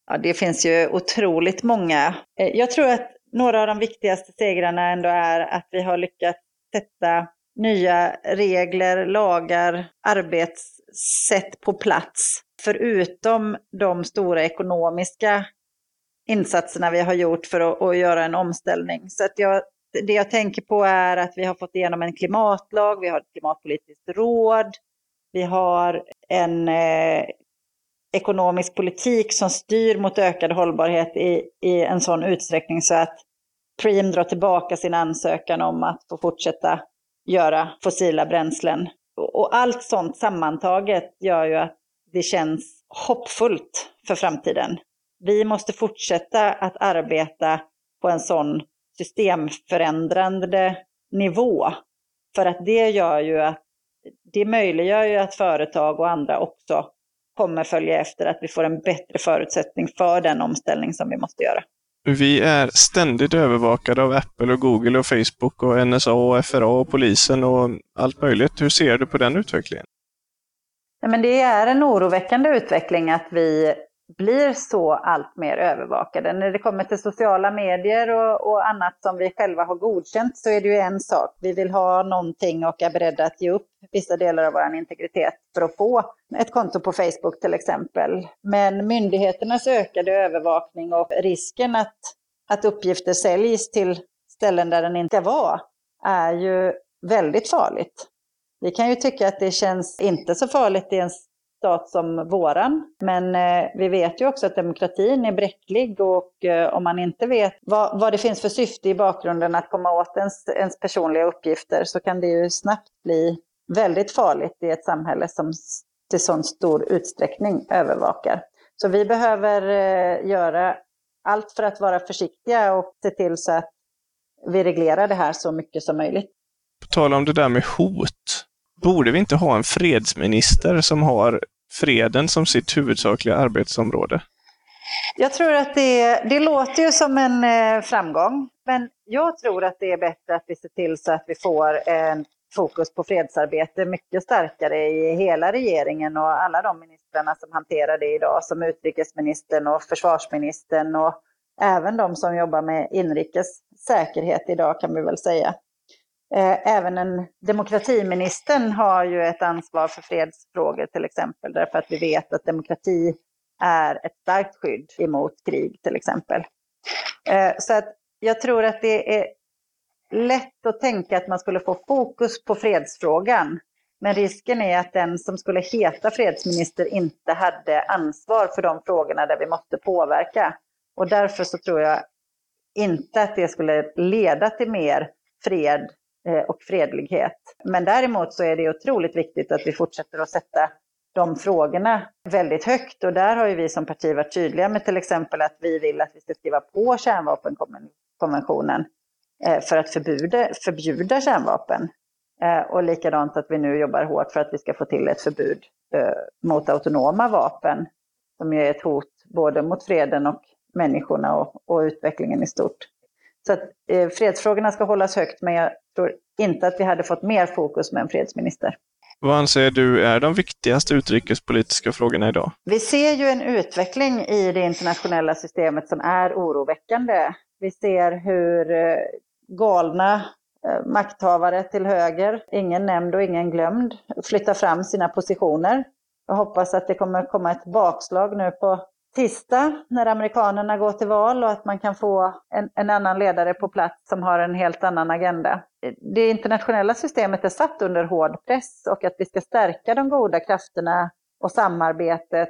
[SPEAKER 2] Ja, det finns ju otroligt många. Eh, jag tror att några av de viktigaste segrarna ändå är att vi har lyckats sätta nya regler, lagar, arbetssätt på plats förutom de stora ekonomiska insatserna vi har gjort för att, att göra en omställning. Så att jag, det jag tänker på är att vi har fått igenom en klimatlag, vi har ett klimatpolitiskt råd, vi har en eh, ekonomisk politik som styr mot ökad hållbarhet i, i en sån utsträckning så att Preem drar tillbaka sin ansökan om att få fortsätta göra fossila bränslen. Och, allt sånt sammantaget gör ju att det känns hoppfullt för framtiden. Vi måste fortsätta att arbeta på en sån systemförändrande nivå. För att det gör ju att det möjliggör ju att företag och andra också kommer följa efter, att vi får en bättre förutsättning för den omställning som vi måste göra.
[SPEAKER 1] Vi är ständigt övervakade av Apple och Google och Facebook och NSA och FRA och polisen och allt möjligt. Hur ser du på den utvecklingen?
[SPEAKER 2] men det är en oroväckande utveckling att vi blir så allt mer övervakade. När det kommer till sociala medier och, och, annat som vi själva har godkänt så är det ju en sak. Vi vill ha någonting och är beredda att ge upp vissa delar av vår integritet för att få ett konto på Facebook till exempel. Men myndigheternas ökade övervakning och risken att, att uppgifter säljs till ställen där den inte var är ju väldigt farligt. Vi kan ju tycka att det känns inte så farligt i en stat som våran. Men eh, vi vet ju också att demokratin är bräcklig och eh, om man inte vet vad, vad, det finns för syfte i bakgrunden att komma åt ens, ens personliga uppgifter så kan det ju snabbt bli väldigt farligt i ett samhälle som till sån stor utsträckning övervakar. Så vi behöver eh, göra allt för att vara försiktiga och se till så att vi reglerar det här så mycket som möjligt.
[SPEAKER 1] På tal om det där med hot. Borde vi inte ha en fredsminister som har freden som sitt huvudsakliga arbetsområde?
[SPEAKER 2] Jag tror att det, det låter ju som en eh, framgång, men jag tror att det är bättre att vi ser till så att vi får en fokus på fredsarbete mycket starkare i hela regeringen och alla de ministrarna som hanterar det idag, som utrikesministern och försvarsministern och även de som jobbar med inrikes säkerhet idag kan vi väl säga. Eh, även en demokratiministern har ju ett ansvar för fredsfrågor till exempel, därför att vi vet att demokrati är ett starkt skydd emot krig till exempel. Eh, så att jag tror att det är lätt att tänka att man skulle få fokus på fredsfrågan. Men risken är att den som skulle heta fredsminister inte hade ansvar för de frågorna där vi måste påverka. Och därför så tror jag inte att det skulle leda till mer fred Eh, och fredlighet. Men däremot så är det otroligt viktigt att vi fortsätter att sätta de frågorna väldigt högt. Och där har ju vi som parti varit tydliga med till exempel att vi vill att vi ska skriva på kärnvapenkonventionen eh, för att förbjuda, förbjuda kärnvapen. Eh, och likadant att vi nu jobbar hårt för att vi ska få till ett förbud mot autonoma vapen, som ju är ett hot både mot freden och människorna och, och utvecklingen i stort. Så att, eh, fredsfrågorna ska hållas högt, men jag tror inte att vi hade fått mer fokus med en fredsminister.
[SPEAKER 1] Vad anser du är de viktigaste utrikespolitiska frågorna idag?
[SPEAKER 2] Vi ser ju en utveckling i det internationella systemet som är oroväckande. Vi ser hur eh, galna eh, makthavare till höger, ingen nämnd och ingen glömd, flyttar fram sina positioner. Jag hoppas att det kommer komma ett bakslag nu på tisdag när amerikanerna går till val och att man kan få en, en, annan ledare på plats som har en helt annan agenda. Det internationella systemet är satt under hård press och att vi ska stärka de goda krafterna och samarbetet,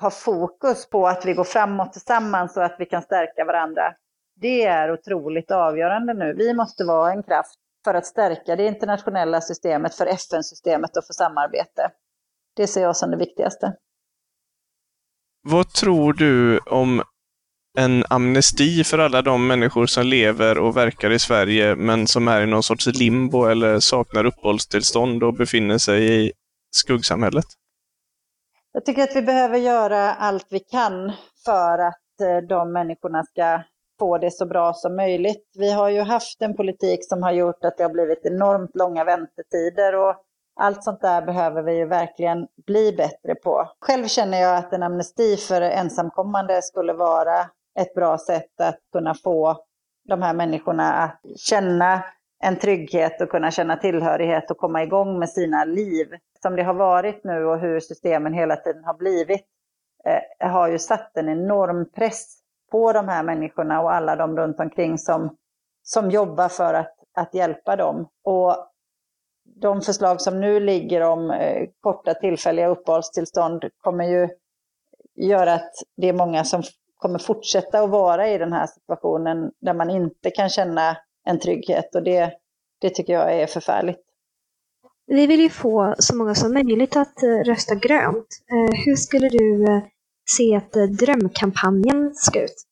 [SPEAKER 2] ha fokus på att vi går framåt tillsammans och att vi kan stärka varandra. Det är otroligt avgörande nu. Vi måste vara en kraft för att stärka det internationella systemet, för FN-systemet och för samarbete. Det ser jag som det viktigaste.
[SPEAKER 1] Vad tror du om en amnesti för alla de människor som lever och verkar i Sverige men som är i någon sorts limbo eller saknar uppehållstillstånd och befinner sig i skuggsamhället?
[SPEAKER 2] Jag tycker att vi behöver göra allt vi kan för att eh, de människorna ska få det så bra som möjligt. Vi har ju haft en politik som har gjort att det har blivit enormt långa väntetider och allt sånt där behöver vi ju verkligen bli bättre på. Själv känner jag att en amnesti för ensamkommande skulle vara ett bra sätt att kunna få de här människorna att känna en trygghet och kunna känna tillhörighet och komma igång med sina liv. Som det har varit nu och hur systemen hela tiden har blivit eh, har ju satt en enorm press på de här människorna och alla de runt omkring som, som jobbar för att, att hjälpa dem. Och de förslag som nu ligger om eh, korta tillfälliga uppehållstillstånd kommer ju göra att det är många som kommer fortsätta att vara i den här situationen där man inte kan känna en trygghet och det, det tycker jag är förfärligt.
[SPEAKER 3] Vi vill ju få så många som möjligt att eh, rösta grönt. Eh, hur skulle du se att drömkampanjen ska ut?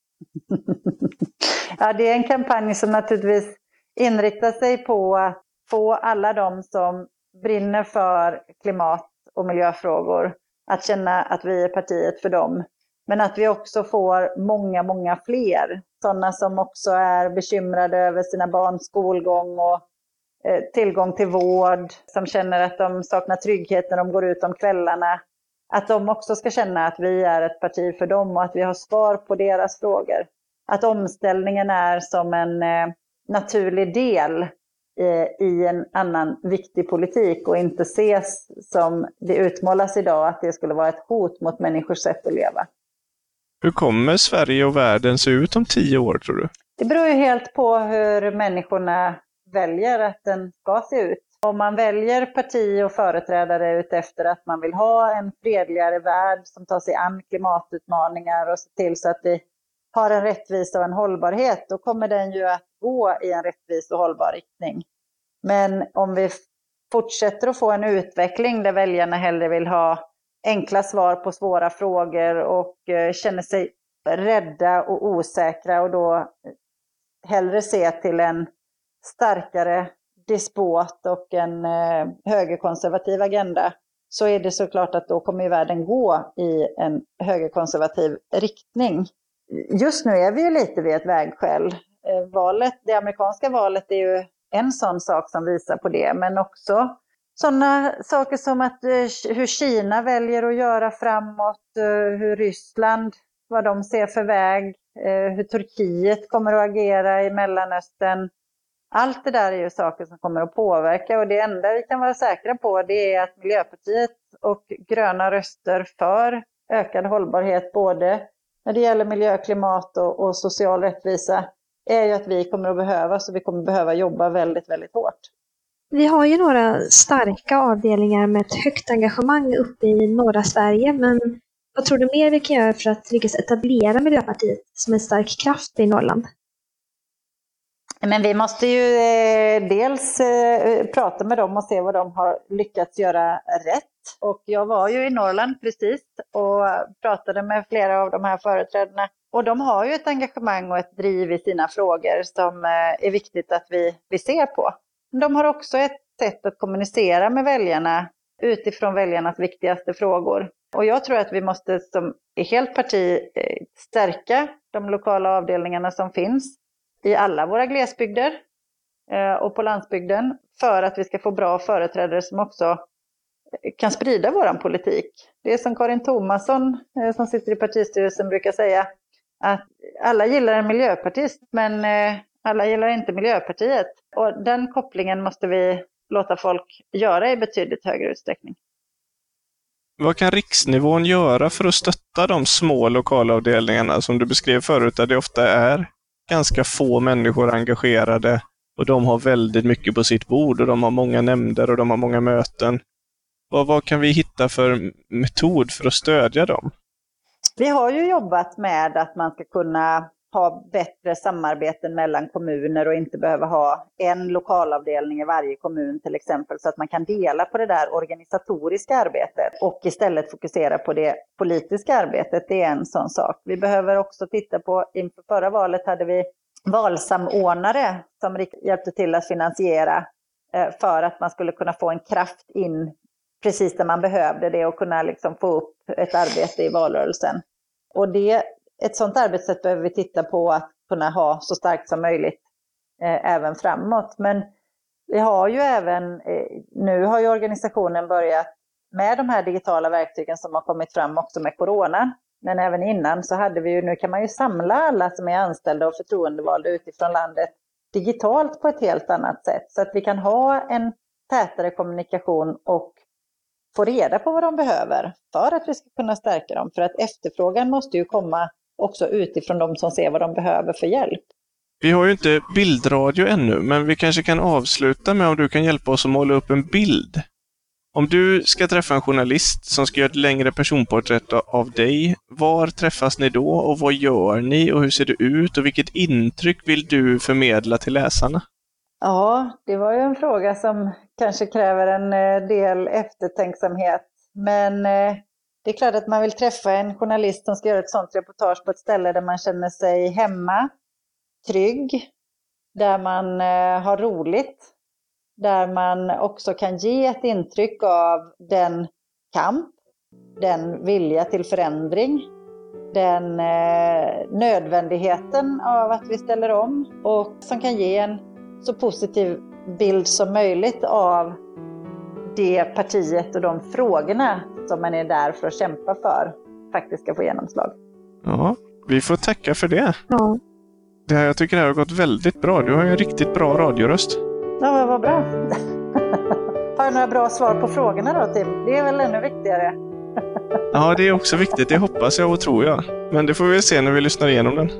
[SPEAKER 2] ja, det är en kampanj som naturligtvis inriktar sig på att få alla de som brinner för klimat och miljöfrågor att känna att vi är partiet för dem. Men att vi också får många, många fler. Sådana som också är bekymrade över sina barns skolgång och eh, tillgång till vård, som känner att de saknar trygghet när de går ut om kvällarna. Att de också ska känna att vi är ett parti för dem och att vi har svar på deras frågor. Att omställningen är som en eh, naturlig del i en annan viktig politik och inte ses som det utmålas idag, att det skulle vara ett hot mot människors sätt att leva.
[SPEAKER 1] Hur kommer Sverige och världen se ut om tio år, tror du?
[SPEAKER 2] Det beror ju helt på hur människorna väljer att den ska se ut. Om man väljer parti och företrädare utefter att man vill ha en fredligare värld som tar sig an klimatutmaningar och ser till så att vi har en rättvisa och en hållbarhet, då kommer den ju att gå i en rättvis och hållbar riktning. Men om vi fortsätter att få en utveckling där väljarna hellre vill ha enkla svar på svåra frågor och eh, känner sig rädda och osäkra och då hellre se till en starkare despot och en eh, högerkonservativ agenda så är det såklart att då kommer världen gå i en högerkonservativ riktning. Just nu är vi ju lite vid ett vägskäl. Eh, valet, det amerikanska valet är ju en sån sak som visar på det, men också sådana saker som att eh, hur Kina väljer att göra framåt, eh, hur Ryssland, vad de ser för väg, hur Turkiet kommer att agera i Mellanöstern. Allt det där är ju saker som kommer att påverka och det enda vi kan vara säkra på det är att Miljöpartiet och gröna röster för ökad hållbarhet både när det gäller miljö, klimat och, och social rättvisa är ju att vi kommer att behöva, så vi kommer behöva jobba väldigt, väldigt hårt.
[SPEAKER 3] Vi har ju några starka avdelningar med ett högt engagemang uppe i norra Sverige, men vad tror du mer vi kan göra för att lyckas etablera Miljöpartiet som en stark kraft i Norrland?
[SPEAKER 2] Men vi måste ju eh, dels eh, prata med dem och se vad de har lyckats göra rätt. Och jag var ju i Norrland precis och pratade med flera av de här företrädarna. Och de har ju ett engagemang och ett driv i sina frågor som eh, är viktigt att vi, vi ser på. De har också ett sätt att kommunicera med väljarna utifrån väljarnas viktigaste frågor. Och jag tror att vi måste som helt parti eh, stärka de lokala avdelningarna som finns i alla våra glesbygder eh, och på landsbygden för att vi ska få bra företrädare som också kan sprida vår politik. Det är som Karin Tomasson eh, som sitter i partistyrelsen brukar säga, att alla gillar en miljöpartist men eh, alla gillar inte Miljöpartiet. Och den kopplingen måste vi låta folk göra i betydligt högre utsträckning.
[SPEAKER 1] Vad kan riksnivån göra för att stötta de små lokalavdelningarna som du beskrev förut, där det ofta är ganska få människor engagerade och de har väldigt mycket på sitt bord och de har många nämnder och de har många möten. Vad, vad kan vi hitta för metod för att stödja dem?
[SPEAKER 2] Vi har ju jobbat med att man ska kunna ha bättre samarbeten mellan kommuner och inte behöva ha en lokalavdelning i varje kommun till exempel, så att man kan dela på det där organisatoriska arbetet och istället fokusera på det politiska arbetet. Det är en sån sak. Vi behöver också titta på, inför förra valet hade vi valsamordnare som hjälpte till att finansiera eh, för att man skulle kunna få en kraft in precis där man behövde det och kunna liksom få upp ett arbete i valrörelsen. Och det ett sådant arbetssätt behöver vi titta på att kunna ha så starkt som möjligt eh, även framåt. Men vi har ju även, eh, nu har ju organisationen börjat med de här digitala verktygen som har kommit fram också med corona. Men även innan så hade vi ju, nu kan man ju samla alla som är anställda och förtroendevalda utifrån landet digitalt på ett helt annat sätt. Så att vi kan ha en tätare kommunikation och få reda på vad de behöver för att vi ska kunna stärka dem. För att efterfrågan måste ju komma också utifrån de som ser vad de behöver för hjälp.
[SPEAKER 1] Vi har ju inte bildradio ännu, men vi kanske kan avsluta med om du kan hjälpa oss att måla upp en bild. Om du ska träffa en journalist som ska göra ett längre personporträtt av dig, var träffas ni då och vad gör ni och hur ser det ut och vilket intryck vill du förmedla till läsarna?
[SPEAKER 2] Ja, det var ju en fråga som kanske kräver en eh, del eftertänksamhet. Men eh, det är klart att man vill träffa en journalist som ska göra ett sånt reportage på ett ställe där man känner sig hemma, trygg, där man eh, har roligt, där man också kan ge ett intryck av den kamp, den vilja till förändring, den nödvändigheten av att vi ställer om och som kan ge en så positiv bild som möjligt av det partiet och de frågorna som man är där för att kämpa för faktiskt ska få genomslag.
[SPEAKER 1] Ja, vi får tacka för det.
[SPEAKER 3] Ja.
[SPEAKER 1] det här, jag tycker det här har gått väldigt bra. Du har ju en riktigt bra radioröst.
[SPEAKER 2] Ja, vad bra. har jag några bra svar på frågorna då, Tim? Det är väl ännu viktigare.
[SPEAKER 1] ja, det är också viktigt. Det hoppas jag och tror jag. Men det får vi se när vi lyssnar igenom den.